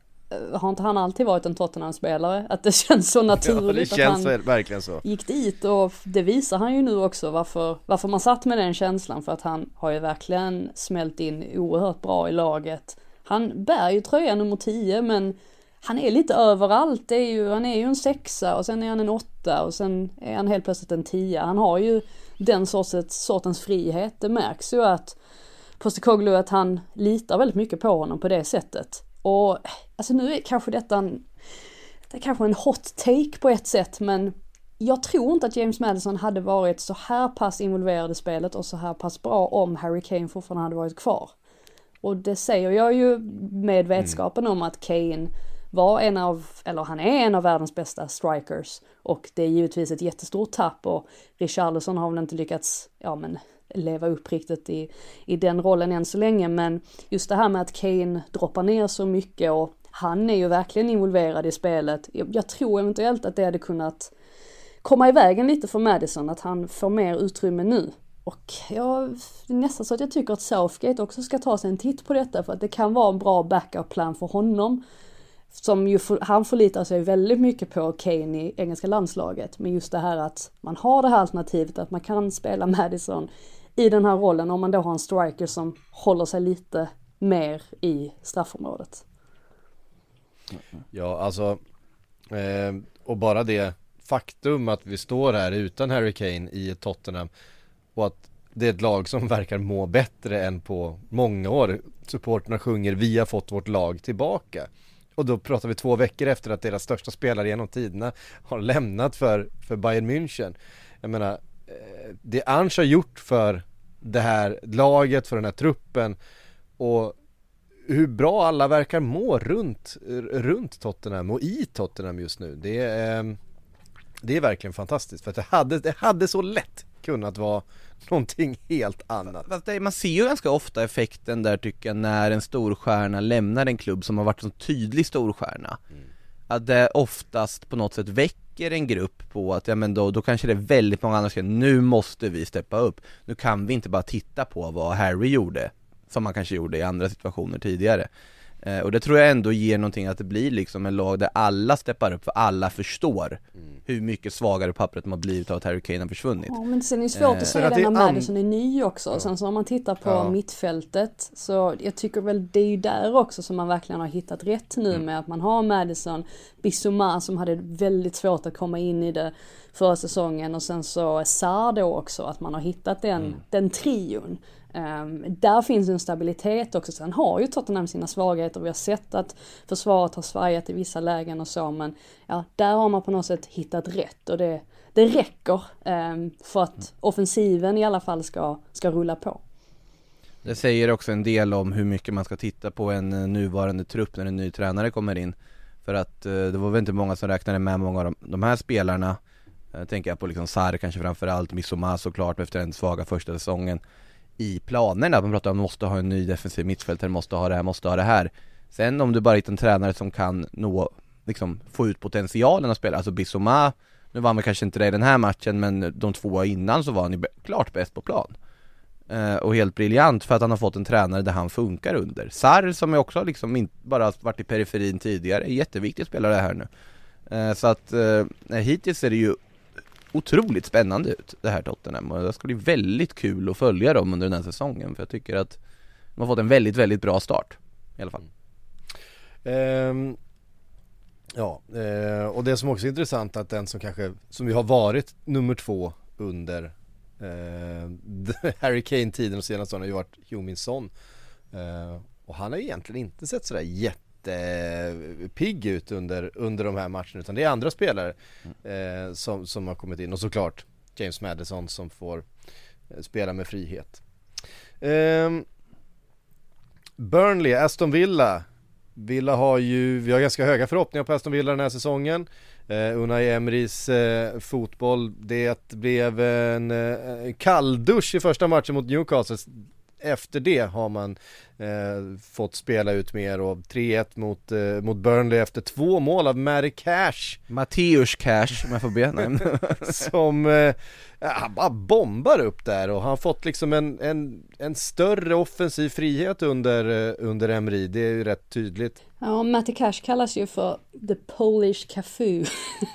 har inte han alltid varit en Tottenham-spelare? Att det känns så Ja, naturligt att känns han väl, verkligen så. gick dit och det visar han ju nu också varför, varför man satt med den känslan för att han har ju verkligen smält in oerhört bra i laget. Han bär ju tröja nummer 10 men han är lite överallt. Det är ju, han är ju en sexa och sen är han en åtta och sen är han helt plötsligt en tia. Han har ju den sortens, sortens frihet. Det märks ju att Postecoglou att han litar väldigt mycket på honom på det sättet. Och alltså nu är kanske detta en, det är kanske en hot take på ett sätt men jag tror inte att James Madison hade varit så här pass involverad i spelet och så här pass bra om Harry Kane fortfarande hade varit kvar. Och det säger jag ju med vetskapen om att Kane var en av, eller han är en av världens bästa strikers. Och det är givetvis ett jättestort tapp och Richarlison har väl inte lyckats, ja men leva upp riktigt i, i den rollen än så länge. Men just det här med att Kane droppar ner så mycket och han är ju verkligen involverad i spelet. Jag, jag tror eventuellt att det hade kunnat komma i vägen lite för Madison, att han får mer utrymme nu. Och jag, det är nästan så att jag tycker att Southgate också ska ta sig en titt på detta för att det kan vara en bra backup-plan för honom. Som ju, han förlitar sig väldigt mycket på Kane i engelska landslaget. Men just det här att man har det här alternativet att man kan spela Madison i den här rollen om man då har en striker som håller sig lite mer i straffområdet. Ja, alltså, eh, och bara det faktum att vi står här utan Harry Kane i Tottenham och att det är ett lag som verkar må bättre än på många år. Supporterna sjunger vi har fått vårt lag tillbaka. Och då pratar vi två veckor efter att deras största spelare genom tiderna har lämnat för, för Bayern München. Jag menar, det Ange har gjort för det här laget, för den här truppen och hur bra alla verkar må runt, runt Tottenham och i Tottenham just nu. Det är, det är verkligen fantastiskt för att det hade, det hade så lätt kunnat vara någonting helt annat. Fast det, man ser ju ganska ofta effekten där tycker jag när en storstjärna lämnar en klubb som har varit en tydlig storstjärna. Mm. Att det oftast på något sätt väcker en grupp på att, ja men då, då kanske det är väldigt många andra som säger nu måste vi steppa upp. Nu kan vi inte bara titta på vad Harry gjorde, som man kanske gjorde i andra situationer tidigare. Eh, och det tror jag ändå ger någonting att det blir liksom en lag där alla steppar upp, för alla förstår mm. hur mycket svagare pappret har blivit av att Harry Kane har försvunnit. Ja men sen är det svårt eh, att säga det när Madison är ny också. Ja. Sen så om man tittar på ja. mittfältet så jag tycker väl det är ju där också som man verkligen har hittat rätt nu mm. med att man har Madison, Bissouma som hade väldigt svårt att komma in i det förra säsongen och sen så Sarr då också, att man har hittat den, mm. den trion. Um, där finns en stabilitet också. Sen har ju Tottenham sina svagheter. Vi har sett att försvaret har svajat i vissa lägen och så. Men ja, där har man på något sätt hittat rätt och det, det räcker um, för att offensiven i alla fall ska, ska rulla på. Det säger också en del om hur mycket man ska titta på en eh, nuvarande trupp när en ny tränare kommer in. För att eh, det var väl inte många som räknade med många av de, de här spelarna. Jag tänker jag på liksom Sarr kanske framförallt, Missoma såklart efter den svaga första säsongen i planerna. Man pratar om att man måste ha en ny defensiv mittfältare, måste ha det här, måste ha det här. Sen om du bara hittar en tränare som kan nå, liksom få ut potentialen att spela, alltså Bissoma, nu var han kanske inte det i den här matchen men de två innan så var han ju klart bäst på plan. Eh, och helt briljant för att han har fått en tränare där han funkar under. Sarr som är också liksom inte bara varit i periferin tidigare, jätteviktig spelare här nu. Eh, så att eh, hittills är det ju otroligt spännande ut det här Tottenham och det ska bli väldigt kul att följa dem under den här säsongen för jag tycker att de har fått en väldigt, väldigt bra start i alla fall. Um, ja, uh, och det som också är intressant att den som kanske, som ju har varit nummer två under uh, Harry Kane-tiden och senaste åren har ju varit Huminson. Uh, eh, och han har ju egentligen inte sett sådär jätte jättepigg ut under, under de här matcherna utan det är andra spelare mm. eh, som, som har kommit in och såklart James Madison som får eh, spela med frihet. Eh, Burnley, Aston Villa. Villa har ju, vi har ganska höga förhoppningar på Aston Villa den här säsongen. Uh, Unai Emrys uh, fotboll, det blev en uh, kalldusch i första matchen mot Newcastle efter det har man eh, fått spela ut mer och 3-1 mot, eh, mot Burnley efter två mål av Matty Cash Matteus Cash om jag får be Som, eh, han bara bombar upp där och han har fått liksom en, en, en större offensiv frihet under, eh, under Emri, det är ju rätt tydligt Ja, Matty Cash kallas ju för The Polish Cafu.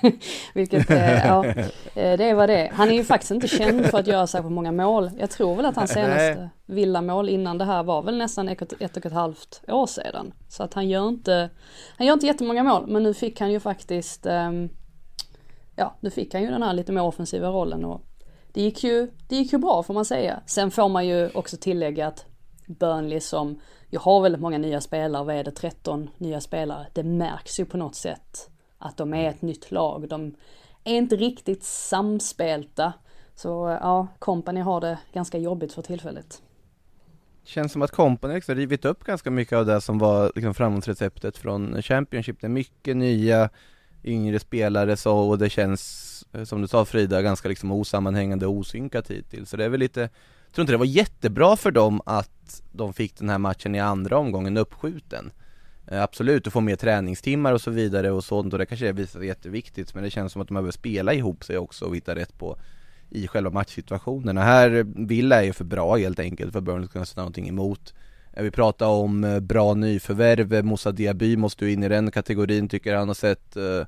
Vilket, eh, ja, eh, det är vad det är. Han är ju faktiskt inte känd för att göra särskilt många mål. Jag tror väl att hans senaste villamål innan det här var väl nästan ett, ett och ett halvt år sedan. Så att han gör inte, han gör inte jättemånga mål, men nu fick han ju faktiskt, um, ja, nu fick han ju den här lite mer offensiva rollen och det gick ju, det gick ju bra får man säga. Sen får man ju också tillägga att Burnley som jag har väldigt många nya spelare, vad är det, 13 nya spelare. Det märks ju på något sätt att de är ett nytt lag. De är inte riktigt samspelta. Så ja, Company har det ganska jobbigt för tillfället. Känns som att Company liksom rivit upp ganska mycket av det som var liksom framgångsreceptet från Championship. Det är mycket nya yngre spelare så och det känns eh, som du sa Frida ganska liksom osammanhängande och osynkat hittills. Så det är väl lite jag tror inte det var jättebra för dem att de fick den här matchen i andra omgången uppskjuten eh, Absolut, att få mer träningstimmar och så vidare och sånt och det kanske visar sig jätteviktigt men det känns som att de behöver spela ihop sig också och hitta rätt på i själva matchsituationerna. Här, Villa är ju för bra helt enkelt för att Burnley ska kunna sätta någonting emot. Eh, Vi pratar om eh, bra nyförvärv, Eh, Moussa Diaby måste ju in i den kategorin, tycker han har sett eh,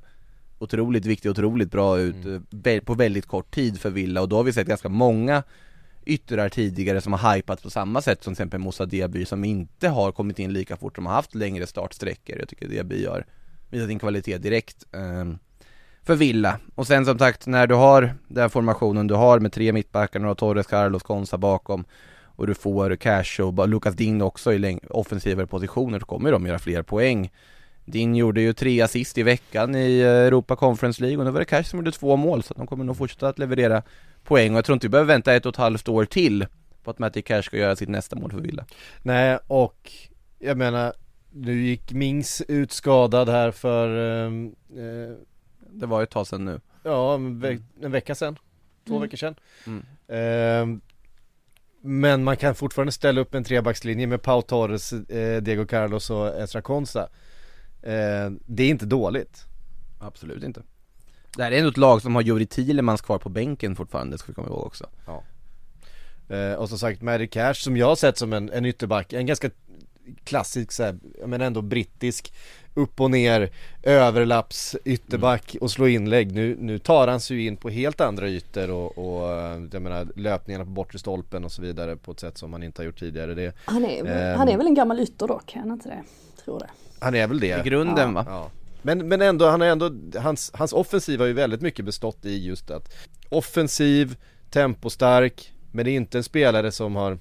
otroligt viktig, otroligt bra ut eh, vä- på väldigt kort tid för Villa och då har vi sett ganska många yttrar tidigare som har hypat på samma sätt som till exempel Moussa Diaby som inte har kommit in lika fort, de har haft längre startsträckor. Jag tycker Diaby har visat sin kvalitet direkt ehm, för Villa. Och sen som sagt, när du har den formationen du har med tre mittbackar, några Torres, Carlos, Konsa bakom och du får Cash och Lucas Ding också i offensivare positioner så kommer de göra fler poäng. Din gjorde ju tre assist i veckan i Europa Conference League och nu var det Cash som gjorde två mål så de kommer nog fortsätta att leverera poäng och jag tror inte vi behöver vänta ett och ett halvt år till på att Matti Cash ska göra sitt nästa mål för Villa. Nej, och jag menar, nu gick Mings ut skadad här för, ehm, eh, det var ju ett tag sedan nu. ja, en, ve- en vecka sedan. Två Mm. veckor sedan. Mm. Ehm, men man kan fortfarande ställa upp en trebackslinje med Pau Torres, eh, Diego Carlos och Ezra Konsa. Eh, det är inte dåligt. Absolut inte. Det här är ändå ett lag som har Juri Thielemans kvar på bänken fortfarande, ska vi komma ihåg också. Eh, och som sagt, Mary Cash som jag har sett som en, en ytterback, en ganska klassisk så här, men ändå brittisk upp och ner, överlapps ytterback och slå inlägg. Nu, nu tar han sig ju in på helt andra ytor och, och eh, jag menar löpningarna på bortre stolpen och så vidare på ett sätt som han inte har gjort tidigare. Det, Han är, Ehm. han är väl en gammal ytter dock, är han inte det? Tror det. han är väl det. I grunden Ja. va? Ja. Men, men ändå, han har ändå, hans, hans offensiv har ju väldigt mycket bestått i just att offensiv, tempostark, men det är inte en spelare som har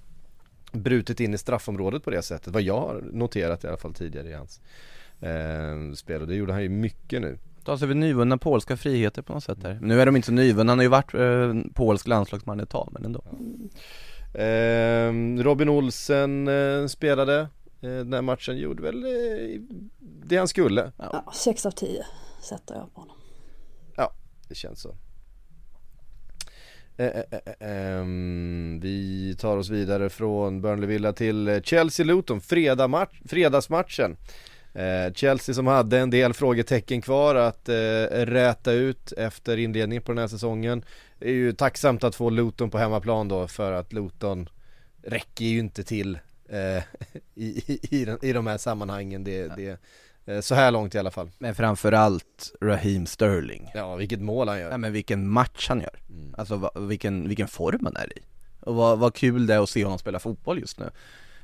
brutit in i straffområdet på det sättet, vad jag har noterat i alla fall tidigare i hans eh, spel och det gjorde han ju mycket nu. Ta sig över nyvunna polska friheter på något sätt där. Nu är de inte så nyvunna, han har ju varit eh, polsk landslagsman ett tag men ändå. Eh, Robin Olsen eh, spelade eh, den här matchen, gjorde väl eh, det han skulle. Ja, 6 av 10 sätter jag på honom. Det känns så. Eh, eh, eh, ehm, vi tar oss vidare från Burnley Villa till Chelsea-Luton, fredag match, fredagsmatchen. Chelsea som hade en del frågetecken kvar att räta ut efter inledningen på den här säsongen. Det är ju tacksamt att få Luton på hemmaplan då för att Luton räcker ju inte till i, i, i, i de här sammanhangen. Det, det, så här långt i alla fall. Men framförallt Raheem Sterling. Ja, vilket mål han gör. Nej men vilken match han gör. Mm. Alltså vilken, vilken form han är i. Och vad, vad kul det är att se honom spela fotboll just nu.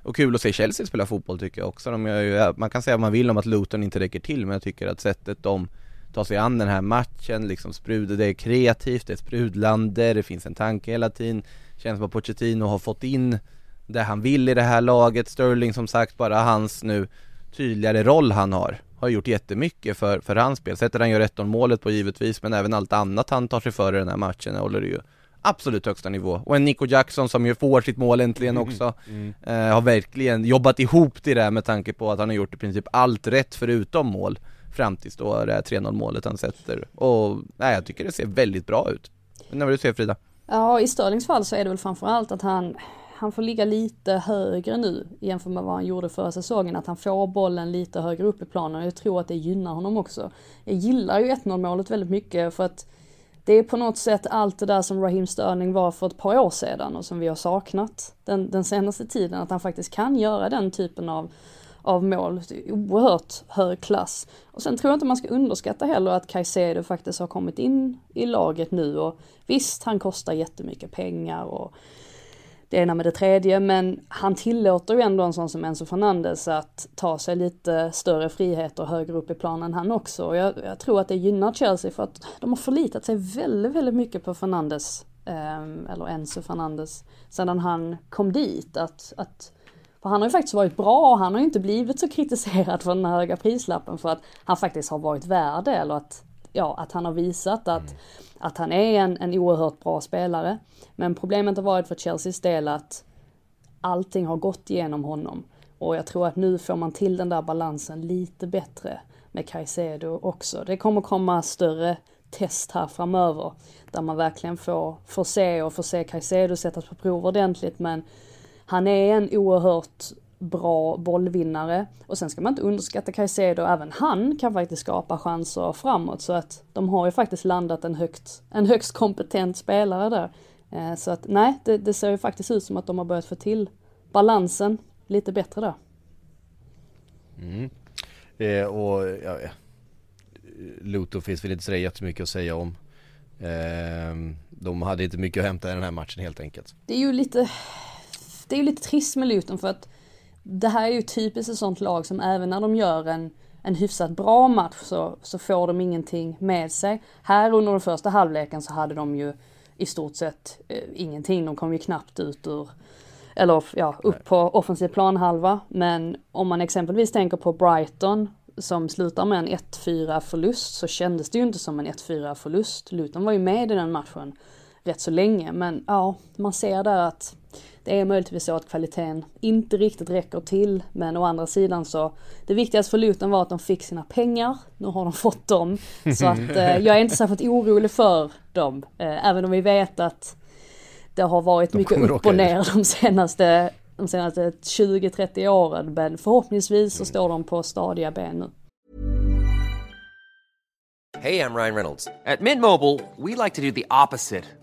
Och kul att se Chelsea spela fotboll tycker jag också. De ju, man kan säga vad man vill om att Luton inte räcker till men jag tycker att sättet de tar sig an den här matchen, liksom sprudlar, det är kreativt, det är sprudlande, det finns en tanke hela tiden. Känns som att Pochettino har fått in det han vill i det här laget. Sterling som sagt, bara hans nu tydligare roll han har har gjort jättemycket för, för hans spel. Sättet han gör 1 målet på givetvis, men även allt annat han tar sig för i den här matchen håller ju absolut högsta nivå. Och en Nico Jackson som ju får sitt mål äntligen också, eh, har verkligen jobbat ihop det här med tanke på att han har gjort i princip allt rätt förutom mål fram tills då det här 3-0 målet han sätter. Och nej, jag tycker det ser väldigt bra ut. Men när vill du se Frida? Ja, i Störlings fall så är det väl framförallt att han, han får ligga lite högre nu jämfört med vad han gjorde förra säsongen. Att han får bollen lite högre upp i planen. Jag tror att det gynnar honom också. Jag gillar ju 1-0 målet väldigt mycket för att det är på något sätt allt det där som Raheem Sterling var för ett par år sedan och som vi har saknat den, den senaste tiden. Att han faktiskt kan göra den typen av, av mål. Oerhört hög klass. Och sen tror jag inte man ska underskatta heller att Caicedo faktiskt har kommit in i laget nu och visst, han kostar jättemycket pengar och det ena med det tredje, men han tillåter ju ändå en sån som Enzo Fernandes att ta sig lite större friheter högre upp i planen han också. Och jag, jag tror att det gynnar Chelsea för att de har förlitat sig väldigt, väldigt mycket på Fernandes, eh, eller Enzo Fernandes, sedan han kom dit. Att, att, för han har ju faktiskt varit bra och han har ju inte blivit så kritiserad för den här höga prislappen för att han faktiskt har varit värd det, eller att, ja, att han har visat att, att han är en, en oerhört bra spelare. Men problemet har varit för Chelseas del att allting har gått igenom honom. Och jag tror att nu får man till den där balansen lite bättre med Caicedo också. Det kommer komma större test här framöver där man verkligen får, får se och får se Caicedo sättas på prov ordentligt men han är en oerhört bra bollvinnare. Och sen ska man inte underskatta Caicedo, även han kan faktiskt skapa chanser framåt. Så att de har ju faktiskt landat en högt, en högst kompetent spelare där. Eh, så att nej, det, det ser ju faktiskt ut som att de har börjat få till balansen lite bättre där. Mm. Eh, och ja, Luton finns väl inte så jättemycket att säga om. Eh, de hade inte mycket att hämta i den här matchen helt enkelt. Det är ju lite, det är ju lite trist med Luton för att det här är ju typiskt ett sånt lag som även när de gör en, en hyfsat bra match så, så får de ingenting med sig. Här under den första halvleken så hade de ju i stort sett eh, ingenting. De kom ju knappt ut ur, eller ja, upp på offensiv planhalva. Men om man exempelvis tänker på Brighton som slutar med en 1-4 förlust så kändes det ju inte som en 1-4 förlust. Luton var ju med i den matchen rätt så länge men ja, man ser där att det är möjligtvis så att kvaliteten inte riktigt räcker till men å andra sidan så det viktigaste för Luton var att de fick sina pengar. Nu har de fått dem. Så att eh, jag är inte särskilt orolig för dem. Eh, även om vi vet att det har varit de mycket upp och ner de senaste de senaste 20-30 åren men förhoppningsvis så står de på stadiga ben nu. Hej, jag Ryan Reynolds. At Mint Mobile, we like to do the opposite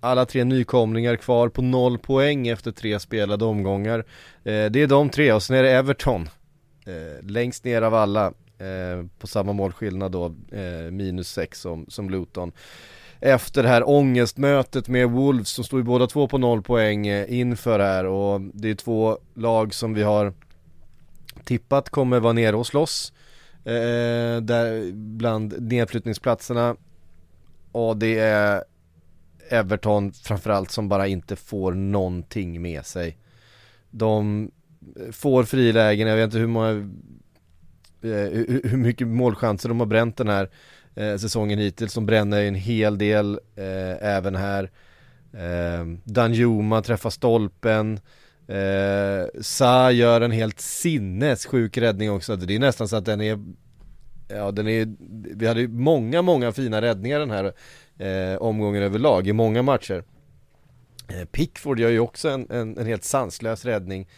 Alla tre nykomlingar kvar på noll poäng efter tre spelade omgångar. Eh, det är de tre och sen är det Everton. Eh, längst ner av alla. Eh, på samma målskillnad då, eh, minus sex som, som Luton efter det här ångestmötet med Wolves som stod ju båda två på noll poäng eh, inför här och det är två lag som vi har tippat kommer vara nere och slåss eh, där bland nedflyttningsplatserna och det är Everton framförallt som bara inte får någonting med sig. De eh, får frilägen, jag vet inte hur många eh, hur mycket målchanser de har bränt den här eh, säsongen hittills. De bränner en hel del eh, även här. Eh, Danjuma träffar stolpen. Eh, Sa gör en helt sinnessjuk räddning också. Det är nästan så att den är Ja den är Vi hade många, många fina räddningar den här eh, omgången överlag i många matcher. Eh, Pickford gör ju också en, en, en helt sanslös räddning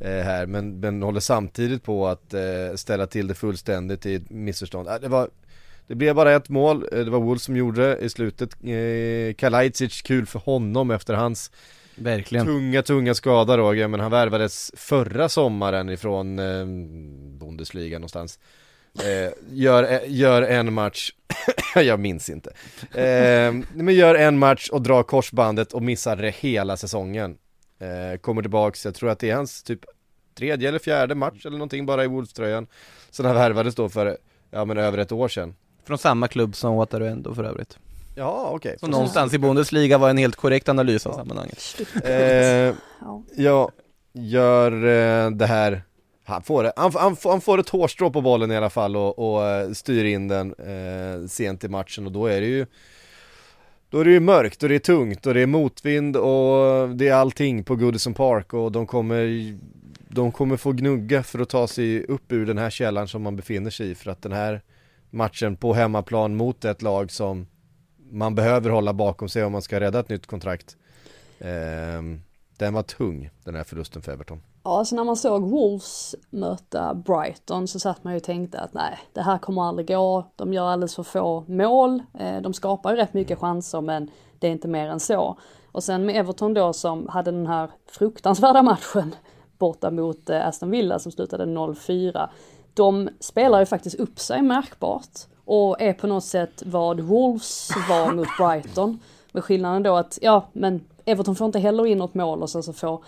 eh, här men, men håller samtidigt på att eh, ställa till det fullständigt i ett missförstånd. det var det blev bara ett mål, eh, det var Wolves som gjorde det i slutet. Eh, Kalajdzic, kul för honom efter hans Verkligen. tunga, tunga skada Roger, men han värvades förra sommaren ifrån eh, Bundesliga någonstans. Eh, gör, eh, gör en match, jag minns inte. Eh, men gör en match och drar korsbandet och missar det hela säsongen. Eh, kommer tillbaks, jag tror att det är hans typ tredje eller fjärde match eller någonting bara i Wolves-tröjan. Sen han värvades då för, ja men över ett år sedan. Från samma klubb som Wataru ändå för övrigt. Ja, okej. Okay. Så någonstans i Bundesliga var en helt korrekt analys av ja. sammanhanget. Eh, ja, gör eh, det här han får. Han, han, han, får ett hårstrå på bollen i alla fall och, och eh, styr in den eh, sent i matchen och då är det ju Då är det ju mörkt och det är tungt och det är motvind och det är allting på Goodison Park och de kommer De kommer få gnugga för att ta sig upp ur den här källan som man befinner sig i för att den här matchen på hemmaplan mot ett lag som man behöver hålla bakom sig om man ska rädda ett nytt kontrakt. Eh, den var tung, den här förlusten för Everton. Ja, alltså när man såg Wolves möta Brighton så satt man ju och tänkte att nej, det här kommer aldrig gå. De gör alldeles för få mål. Eh, de skapar ju rätt mycket chanser men det är inte mer än så. Och sen med Everton då som hade den här fruktansvärda matchen borta mot eh, Aston Villa som slutade 0-4 de spelar ju faktiskt upp sig märkbart och är på något sätt vad Wolves var mot Brighton. Med skillnaden då att, ja men Everton får inte heller in något mål och sen så får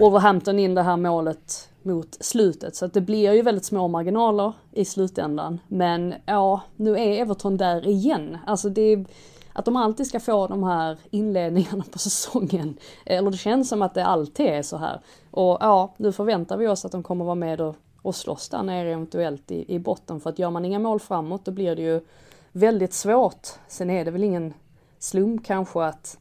Wolverhampton in det här målet mot slutet. Så att det blir ju väldigt små marginaler i slutändan. Men ja, nu är Everton där igen. Alltså det är, att de alltid ska få de här inledningarna på säsongen. Eller det känns som att det alltid är så här. Och ja, nu förväntar vi oss att de kommer vara med och och slåss där nere eventuellt i, i botten. För att gör man inga mål framåt då blir det ju väldigt svårt. Sen är det väl ingen slump kanske att,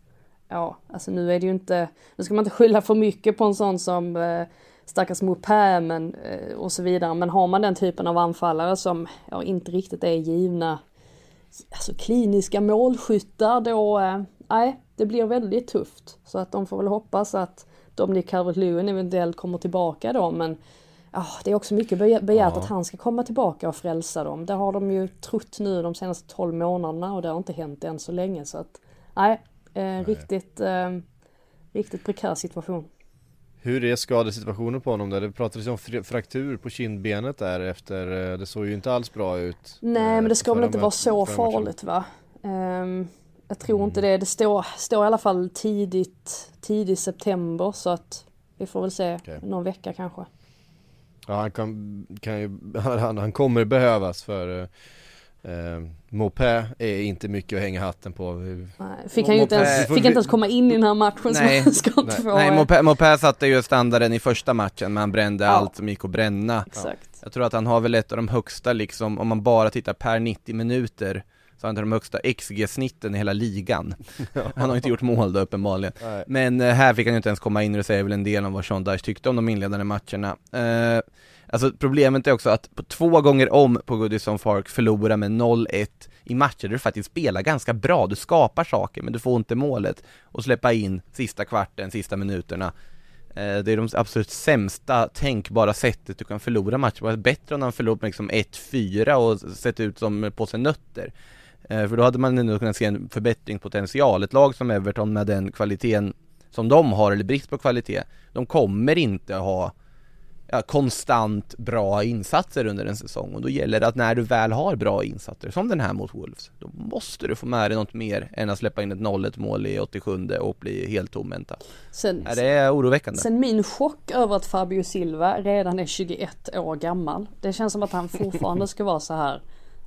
ja, alltså nu är det ju inte, nu ska man inte skylla för mycket på en sån som eh, stackars Mopé men, eh, och så vidare. Men har man den typen av anfallare som ja, inte riktigt är givna alltså kliniska målskyttar då, eh, nej, det blir väldigt tufft. Så att de får väl hoppas att Dominic Calvert-Lewin eventuellt kommer tillbaka då, men ja, det är också mycket begärt Ja. att han ska komma tillbaka och frälsa dem. Det har de ju trott nu de senaste 12 månaderna och det har inte hänt än så länge så att nej, eh, riktigt, eh, riktigt prekär situation. Hur är skadesituationen på honom där? Det pratades om fr- fraktur på kindbenet där efter, eh, det såg ju inte alls bra ut. Nej eh, men det ska väl inte vara så farligt va? Ehm, jag tror inte det. Det står, står i alla fall tidigt, tidigt september så att vi får väl se Okej. någon vecka kanske. Ja han kan, kan ju, han, han kommer behövas för eh, Mopé är inte mycket att hänga hatten på. Nej, fick han ju inte ens, fick inte ens komma in i den här matchen Nej. han ska inte Nej. få... Nej, Mopé, Mopé satte ju standarden i första matchen, men han brände Ja. allt som gick att bränna. Exakt. Jag tror att han har väl ett av de högsta liksom, om man bara tittar per 90 minuter, så har han av de högsta XG-snitten i hela ligan. Han har inte gjort mål då uppenbarligen. Nej. Men eh, här fick han ju inte ens komma in och det säger väl en del om vad Sean Dyche tyckte om de inledande matcherna. Eh, alltså problemet är också att på två gånger om på Goodison Park förlora med 0-1 i matcher där du faktiskt spelar ganska bra, du skapar saker men du får inte målet och släppa in sista kvarten, sista minuterna. Eh, det är de absolut sämsta tänkbara sättet du kan förlora matcher på. Det är bättre om han förlorat med liksom 1-4 och sett ut som på sig nötter. Eh, för då hade man ändå kunnat se en förbättringspotential. Ett lag som Everton med den kvaliteten som de har, eller brist på kvalitet, de kommer inte ha ja, konstant bra insatser under en säsong och då gäller det att när du väl har bra insatser, som den här mot Wolves, då måste du få med dig något mer än att släppa in ett 0-1 mål i 87 och bli helt tomhänta. Sen, Ja, det är oroväckande. sen min chock över att Fabio Silva redan är 21 år gammal. Det känns som att han fortfarande ska vara så här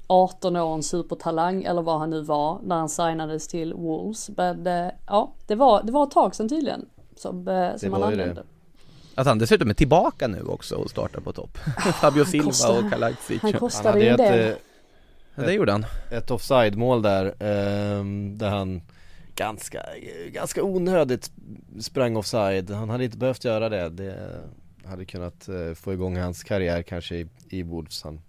18 år, en supertalang eller vad han nu var när han signades till Wolves. Men eh, ja, det var, det var ett tag sedan tydligen som, eh, som han var ju det. Att han dessutom är tillbaka nu också och startar på topp. Fabio Silva kostar- och Kalajic. Han Han kostade ju del. ett, eh, Ja, det gjorde han. ett offside-mål där, ehm, där han ganska, ganska onödigt sprang offside. Han hade inte behövt göra det. Det hade kunnat eh, få igång hans karriär kanske i, i Wolves. Han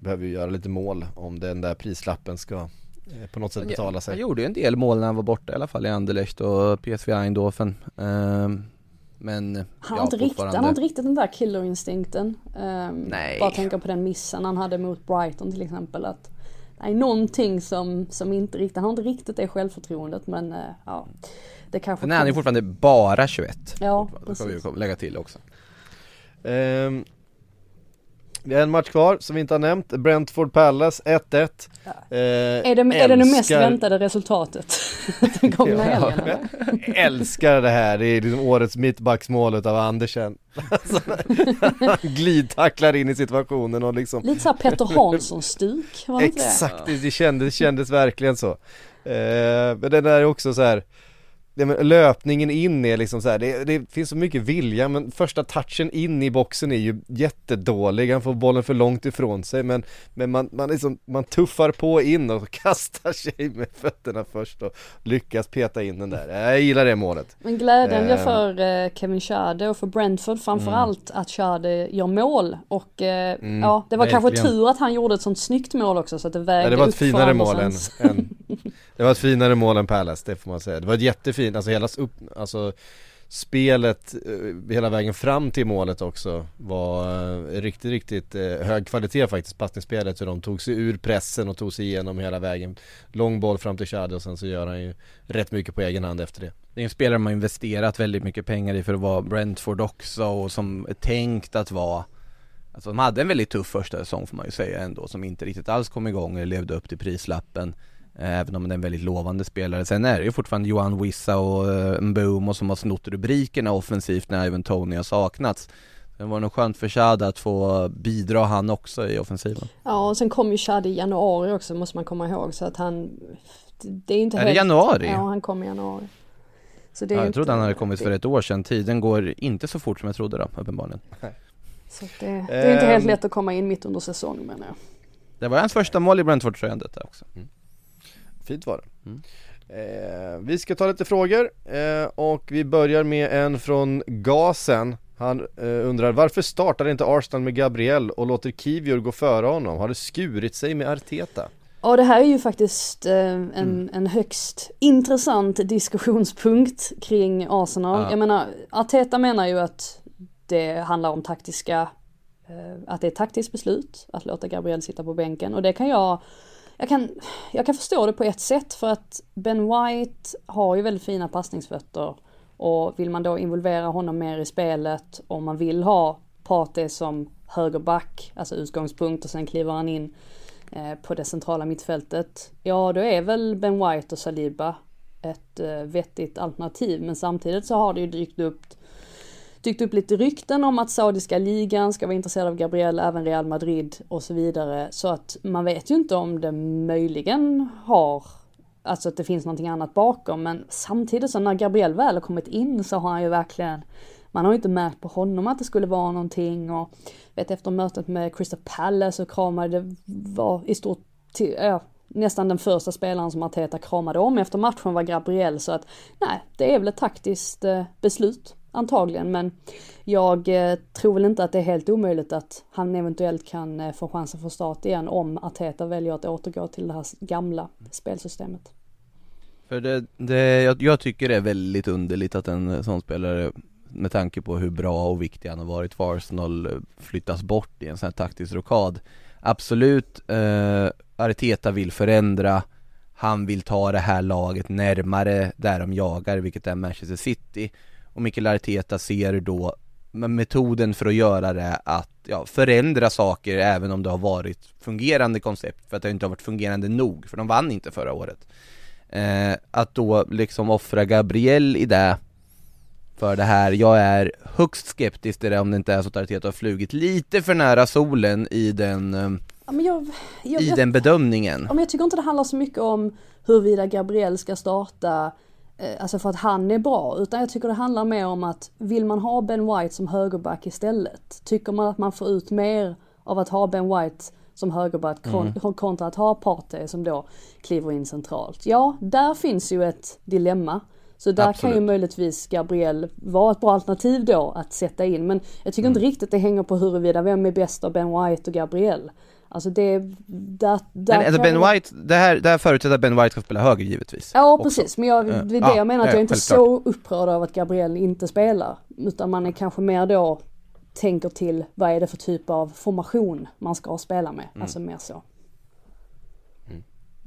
behöver ju göra lite mål om den där prislappen ska eh, på något sätt betala Han sig. gjorde ju en del mål när han var borta i alla fall i Anderlecht och PSV Eindhoven. Men Han, har ja, inte riktigt, fortfarande. han har inte riktigt den där killerinstinkten. Um, Nej. Bara tänka på den missen han hade mot Brighton till exempel. Att, nej, någonting som, som inte riktigt, han har inte riktigt det självförtroendet men eh, ja. Det kanske Men han är fortfarande bara 21. Ja, Det ska vi precis. ju lägga till också. Ehm, vi har en match kvar som vi inte har nämnt, Brentford Palace 1-1 Ja. Eh, Är det, är det det mest älskar- väntade resultatet den gångna helgen? Älskar det här, det är liksom årets mittbacksmålet av Andersen. Alltså, glidtacklar in i situationen och liksom Lite såhär Petter Hansson-stuk, var det inte det? Exakt, det, kändes, kändes verkligen så. Eh, Men den är också så här det löpningen in är liksom så här, det, det finns så mycket vilja men första touchen in i boxen är ju jättedålig, han får bollen för långt ifrån sig men, men man, man, liksom, man tuffar på in och kastar sig med fötterna först och lyckas peta in den där. Jag gillar det målet. Men glädjande Ehm. för eh, Kevin Schade och för Brentford framförallt att Schade gör mål och eh, ja det var kanske verkligen. tur att han gjorde ett sånt snyggt mål också så att det vägde Ja, det var ett upp för finare mål än, än det var ett finare mål än Palace, det får man säga. Det var ett jättefint, alltså hela upp, alltså spelet eh, hela vägen fram till målet också var eh, riktigt, riktigt eh, hög kvalitet faktiskt, passningsspelet hur de tog sig ur pressen och tog sig igenom hela vägen. Lång boll fram till Xhadi och sen så gör han ju rätt mycket på egen hand efter det. Det är en spelare man investerat väldigt mycket pengar i för att vara Brentford också och som är tänkt att vara Alltså de hade en väldigt tuff första säsong får man ju säga ändå som inte riktigt alls kom igång eller levde upp till prislappen Även om det är en väldigt lovande spelare. Sen är det ju fortfarande Johan Wissa och uh, Mbomo som har snott rubrikerna offensivt när även Tony har saknats Sen var det nog skönt för Shada att få bidra han också i offensiven Ja och sen kom ju Schade i januari också måste man komma ihåg så att han Det är inte Är det helt januari? Ja han kom i januari så det är ja, Jag inte- trodde han hade kommit det- för ett år sedan, tiden går inte så fort som jag trodde då uppenbarligen Så det, det är inte helt Ehm. lätt att komma in mitt under säsong menar jag. Det var hans första mål i Brentford-tröjan detta också. Fint var det. Mm. Eh, vi ska ta lite frågor eh, och vi börjar med en från Gasen. Han eh, undrar varför startar inte Arsenal med Gabriel och låter Kivior gå före honom? Har det skurit sig med Arteta? Ja det här är ju faktiskt eh, en, en högst intressant diskussionspunkt kring Arsenal. Ja. Jag menar, Arteta menar ju att det handlar om taktiska, eh, att det är ett taktiskt beslut att låta Gabriel sitta på bänken och det kan jag jag kan, jag kan förstå det på ett sätt för att Ben White har ju väldigt fina passningsfötter och vill man då involvera honom mer i spelet om man vill ha Pate som högerback, alltså utgångspunkt och sen kliver han in eh, på det centrala mittfältet. Ja, då är väl Ben White och Saliba ett eh, vettigt alternativ. Men samtidigt så har det ju dykt upp, dykt upp lite rykten om att saudiska ligan ska vara intresserad av Gabriel, även Real Madrid och så vidare. Så att man vet ju inte om det möjligen har Alltså att det finns någonting annat bakom. Men samtidigt så när Gabriel väl har kommit in så har han ju verkligen Man har ju inte märkt på honom att det skulle vara någonting. Och vet efter mötet med Crystal Palace så kramade det var i stort till, ja, nästan den första spelaren som Arteta kramade om efter matchen var Gabriel. Så att nej, det är väl ett taktiskt eh, beslut antagligen men jag eh, tror väl inte att det är helt omöjligt att han eventuellt kan eh, få chansen för start igen om Arteta väljer att återgå till det här gamla spelsystemet. För det, det jag, jag tycker det är väldigt underligt att en eh, sån spelare med tanke på hur bra och viktig han har varit för Arsenal flyttas bort i en sån här taktisk rokad. Absolut, eh, Arteta vill förändra. Han vill ta det här laget närmare där de jagar, vilket är Manchester City. Och Mikael Arteta ser då metoden för att göra det att ja, förändra saker även om det har varit fungerande koncept för att det inte har varit fungerande nog, för de vann inte förra året. Eh, Att då liksom offra Gabriel i det för det här, jag är högst skeptisk till det om det inte är så att Arteta har flugit lite för nära solen i den, eh, Ja, jag, jag, i jag, den bedömningen. Ja, men jag tycker inte det handlar så mycket om huruvida Gabriel ska starta Alltså för att han är bra, utan jag tycker det handlar mer om att vill man ha Ben White som högerback istället? Tycker man att man får ut mer av att ha Ben White som högerback kon- kontra att ha Partey som då kliver in centralt? Ja, där finns ju ett dilemma. Så där kan ju Absolut. möjligtvis Gabriel vara ett bra alternativ då att sätta in. Men jag tycker inte riktigt det hänger på huruvida vem är bäst av Ben White och Gabriel. Alltså det, där, där Men alltså Ben White, det här, det här förutsätter att Ben White ska spela höger givetvis Ja också. precis, men jag, det är det Ja, jag menar att ja, jag är inte självklart. så upprörd av att Gabriel inte spelar. Utan man är kanske mer då tänker till vad är det för typ av formation man ska spela med. Mm. Alltså mer så.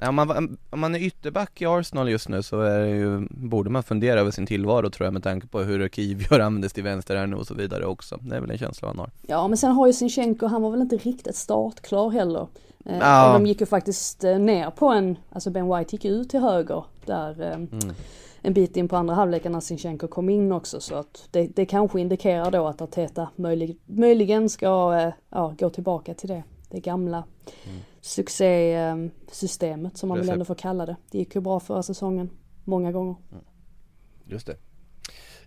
Ja, om, man, om man är ytterback i Arsenal just nu så är det ju, borde man fundera över sin tillvaro tror jag med tanke på hur Kivior användes till vänster här nu och så vidare också. Det är väl en känsla man har. Ja men sen har ju Sinchenko, han var väl inte riktigt startklar heller. Eh, Ja. De gick ju faktiskt eh, ner på en, alltså Ben White gick ut till höger där eh, Mm. en bit in på andra halvleken när Sinchenko kom in också så att det, det kanske indikerar då att Arteta möjlig, möjligen ska eh, ja, gå tillbaka till det, det gamla succésystemet som man väl ändå får kalla det. Det gick ju bra förra säsongen, många gånger. Just det.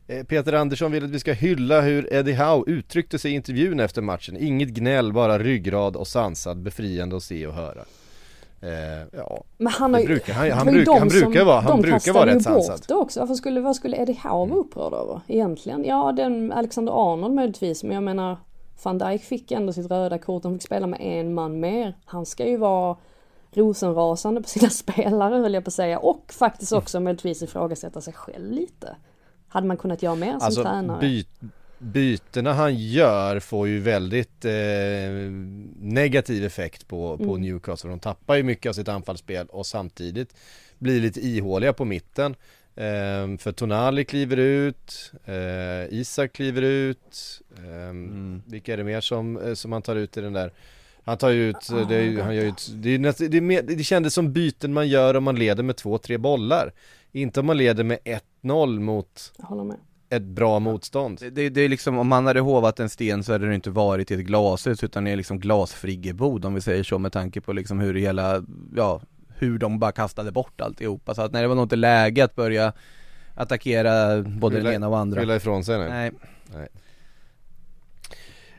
Eh, Peter Andersson vill att vi ska hylla hur Eddie Howe uttryckte sig i intervjun efter matchen. Inget gnäll, bara ryggrad och sansad, befriande att se och höra. Eh, ja, Men han, har ju- brukar- han- han ju brukar- de han brukar som- vara- han de brukar kastade vara ju rätt sansad. bort det också. Varför skulle, vad skulle Eddie Howe vara upprörd över egentligen? Ja, den Alexander Arnold möjligtvis, men jag menar van Dijk fick ändå sitt röda kort, han fick spela med en man mer. Han ska ju vara rosenrasande på sina spelare höll jag på att säga och faktiskt också möjligtvis ifrågasätta sig själv lite. Hade man kunnat göra mer som alltså tränare? by, bytena han gör får ju väldigt eh, negativ effekt på, på Mm. Newcastle. De tappar ju mycket av sitt anfallsspel och samtidigt blir lite ihåliga på mitten. Eh, för Tonali kliver ut, eh, Isak kliver ut, eh, Mm. vilka är det mer som, eh, som han tar ut i den där? Han tar ju ut, det, är, ju- Ah, han gör ut, det, är näst, det, är mer, det kändes som byten man gör om man leder med två, tre bollar. Inte om man leder med 1-0 mot ett bra motstånd. Det, det, det är liksom, om man hade hovat en sten så hade det inte varit i ett glashus utan i en liksom glasfriggebod om vi säger så med tanke på liksom hur det hela, ja, hur de bara kastade bort alltihopa. Så att nej, det var nog inte läge att börja attackera både den ena och andra. Skylla ifrån sig nu. Nej.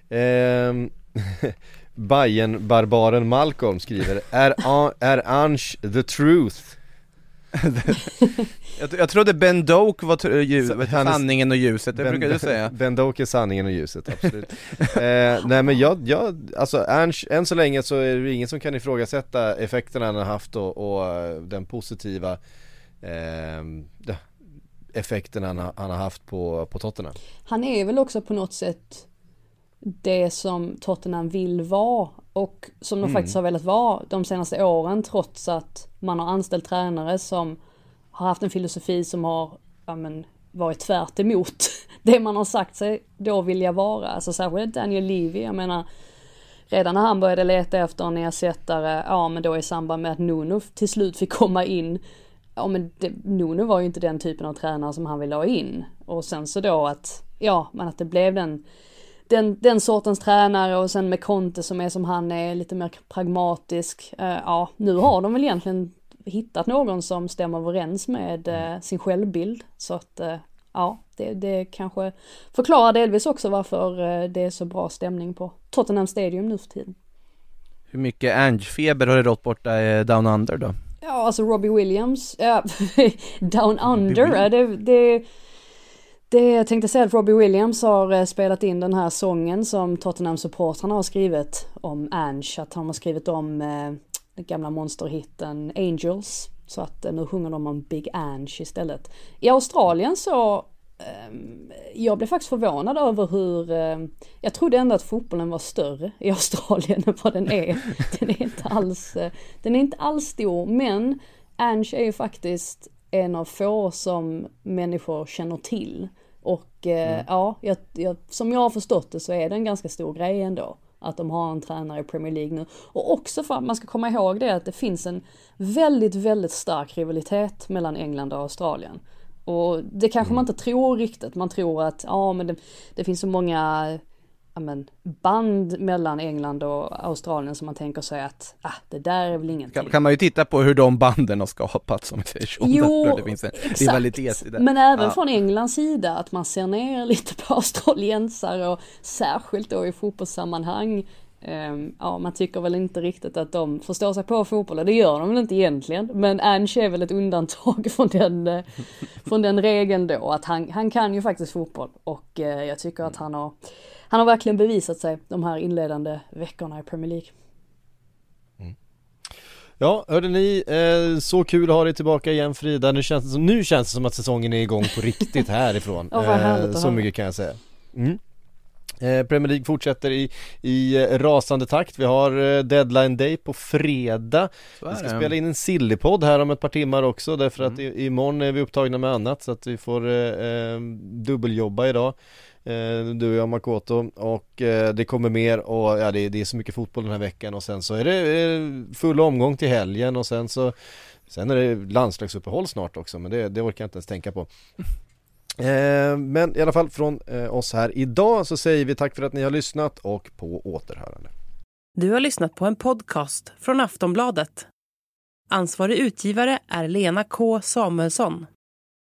Ehm, Bayern barbaren Malcolm skriver Är, är Ange the truth? Jag, jag trodde Ben Doak var ljus, sanningen och ljuset, det brukar du säga. Ben Doak är sanningen och ljuset, absolut. Eh, Nej men jag, jag, alltså Ernst, än så länge så är det ingen som kan ifrågasätta effekterna han har haft och, och eh, den positiva eh, effekten han, har- han har haft på, på Tottenham. Han är väl också på något sätt det som Tottenham vill vara och som de faktiskt har velat vara de senaste åren trots att man har anställt tränare som har haft en filosofi som har ja, men, varit tvärt emot det man har sagt sig då vilja vara. Alltså särskilt Daniel Levy, jag menar redan när han började leta efter en ersättare, ja men då i samband med att Nuno till slut fick komma in, ja men det, Nuno var ju inte den typen av tränare som han ville ha in. Och sen så då att, ja men att det blev den, den, den sortens tränare och sen med Conte som är som han är, lite mer pragmatisk. Eh, ja, nu har de väl egentligen hittat någon som stämmer överens med eh, sin självbild. Så att, eh, ja, det, det kanske förklarar delvis också varför det är så bra stämning på Tottenham Stadium nu för tiden. Hur mycket Ange-feber har det rått borta eh, Down Under då? Ja, alltså Robbie Williams, ja, Down Under, det, det, det jag tänkte säga att Robbie Williams har eh, spelat in den här sången som Tottenham-supportrarna har skrivit om Ange, att han har skrivit om eh, den gamla monsterhitten Angels, så att eh, nu sjunger de om Big Ange istället. I Australien så ehm, jag blev faktiskt förvånad över hur, jag trodde ändå att fotbollen var större i Australien än vad den är. Den är inte alls, den är inte alls stor, men Ange är ju faktiskt en av få som människor känner till. Eh, ja, jag, jag, som jag har förstått det så är det en ganska stor grej ändå. Att de har en tränare i Premier League nu. Och också för att man ska komma ihåg det att det finns en väldigt, väldigt stark rivalitet mellan England och Australien. Och det kanske man inte tror riktigt. Man tror att, ja men det, det finns så många men, band mellan England och Australien som man tänker sig att, ah, det där är väl ingenting. Kan, kan man ju titta på hur de banden har skapats om vi säger så. Jo, det finns en rivalitet i det. Men även Ja. från Englands sida att man ser ner lite på australiensare och särskilt då i fotbollssammanhang. Ehm, ja, man tycker väl inte riktigt att de förstår sig på fotboll och det gör de väl inte egentligen. Men Ange är väl ett undantag från den, eh, från den regeln då att han, han kan ju faktiskt fotboll och eh, jag tycker att han har, han har verkligen bevisat sig de här inledande veckorna i Premier League. Ja, hörde ni, eh, så kul att ha dig tillbaka igen Frida. Nu känns det som, nu känns det som att säsongen är igång på riktigt härifrån. Åh, vad härligt att så mycket kan jag säga. Mm. Eh, Premier League fortsätter i, i rasande takt. Vi har deadline day på fredag. Vi ska spela in en sillypodd här om ett par timmar också därför att Mm. i, imorgon är vi upptagna med annat så att vi får eh, dubbeljobba idag. Eh, du och jag Makoto och eh, det kommer mer och ja det, är- det är så mycket fotboll den här veckan och sen så är det eh, full omgång till helgen och sen så Sen är det landslagsuppehåll snart också men det, det orkar jag inte ens tänka på Men i alla fall från oss här idag så säger vi tack för att ni har lyssnat och på återhörande Du har lyssnat på en podcast från Aftonbladet. Ansvarig utgivare är Lena K Samuelsson.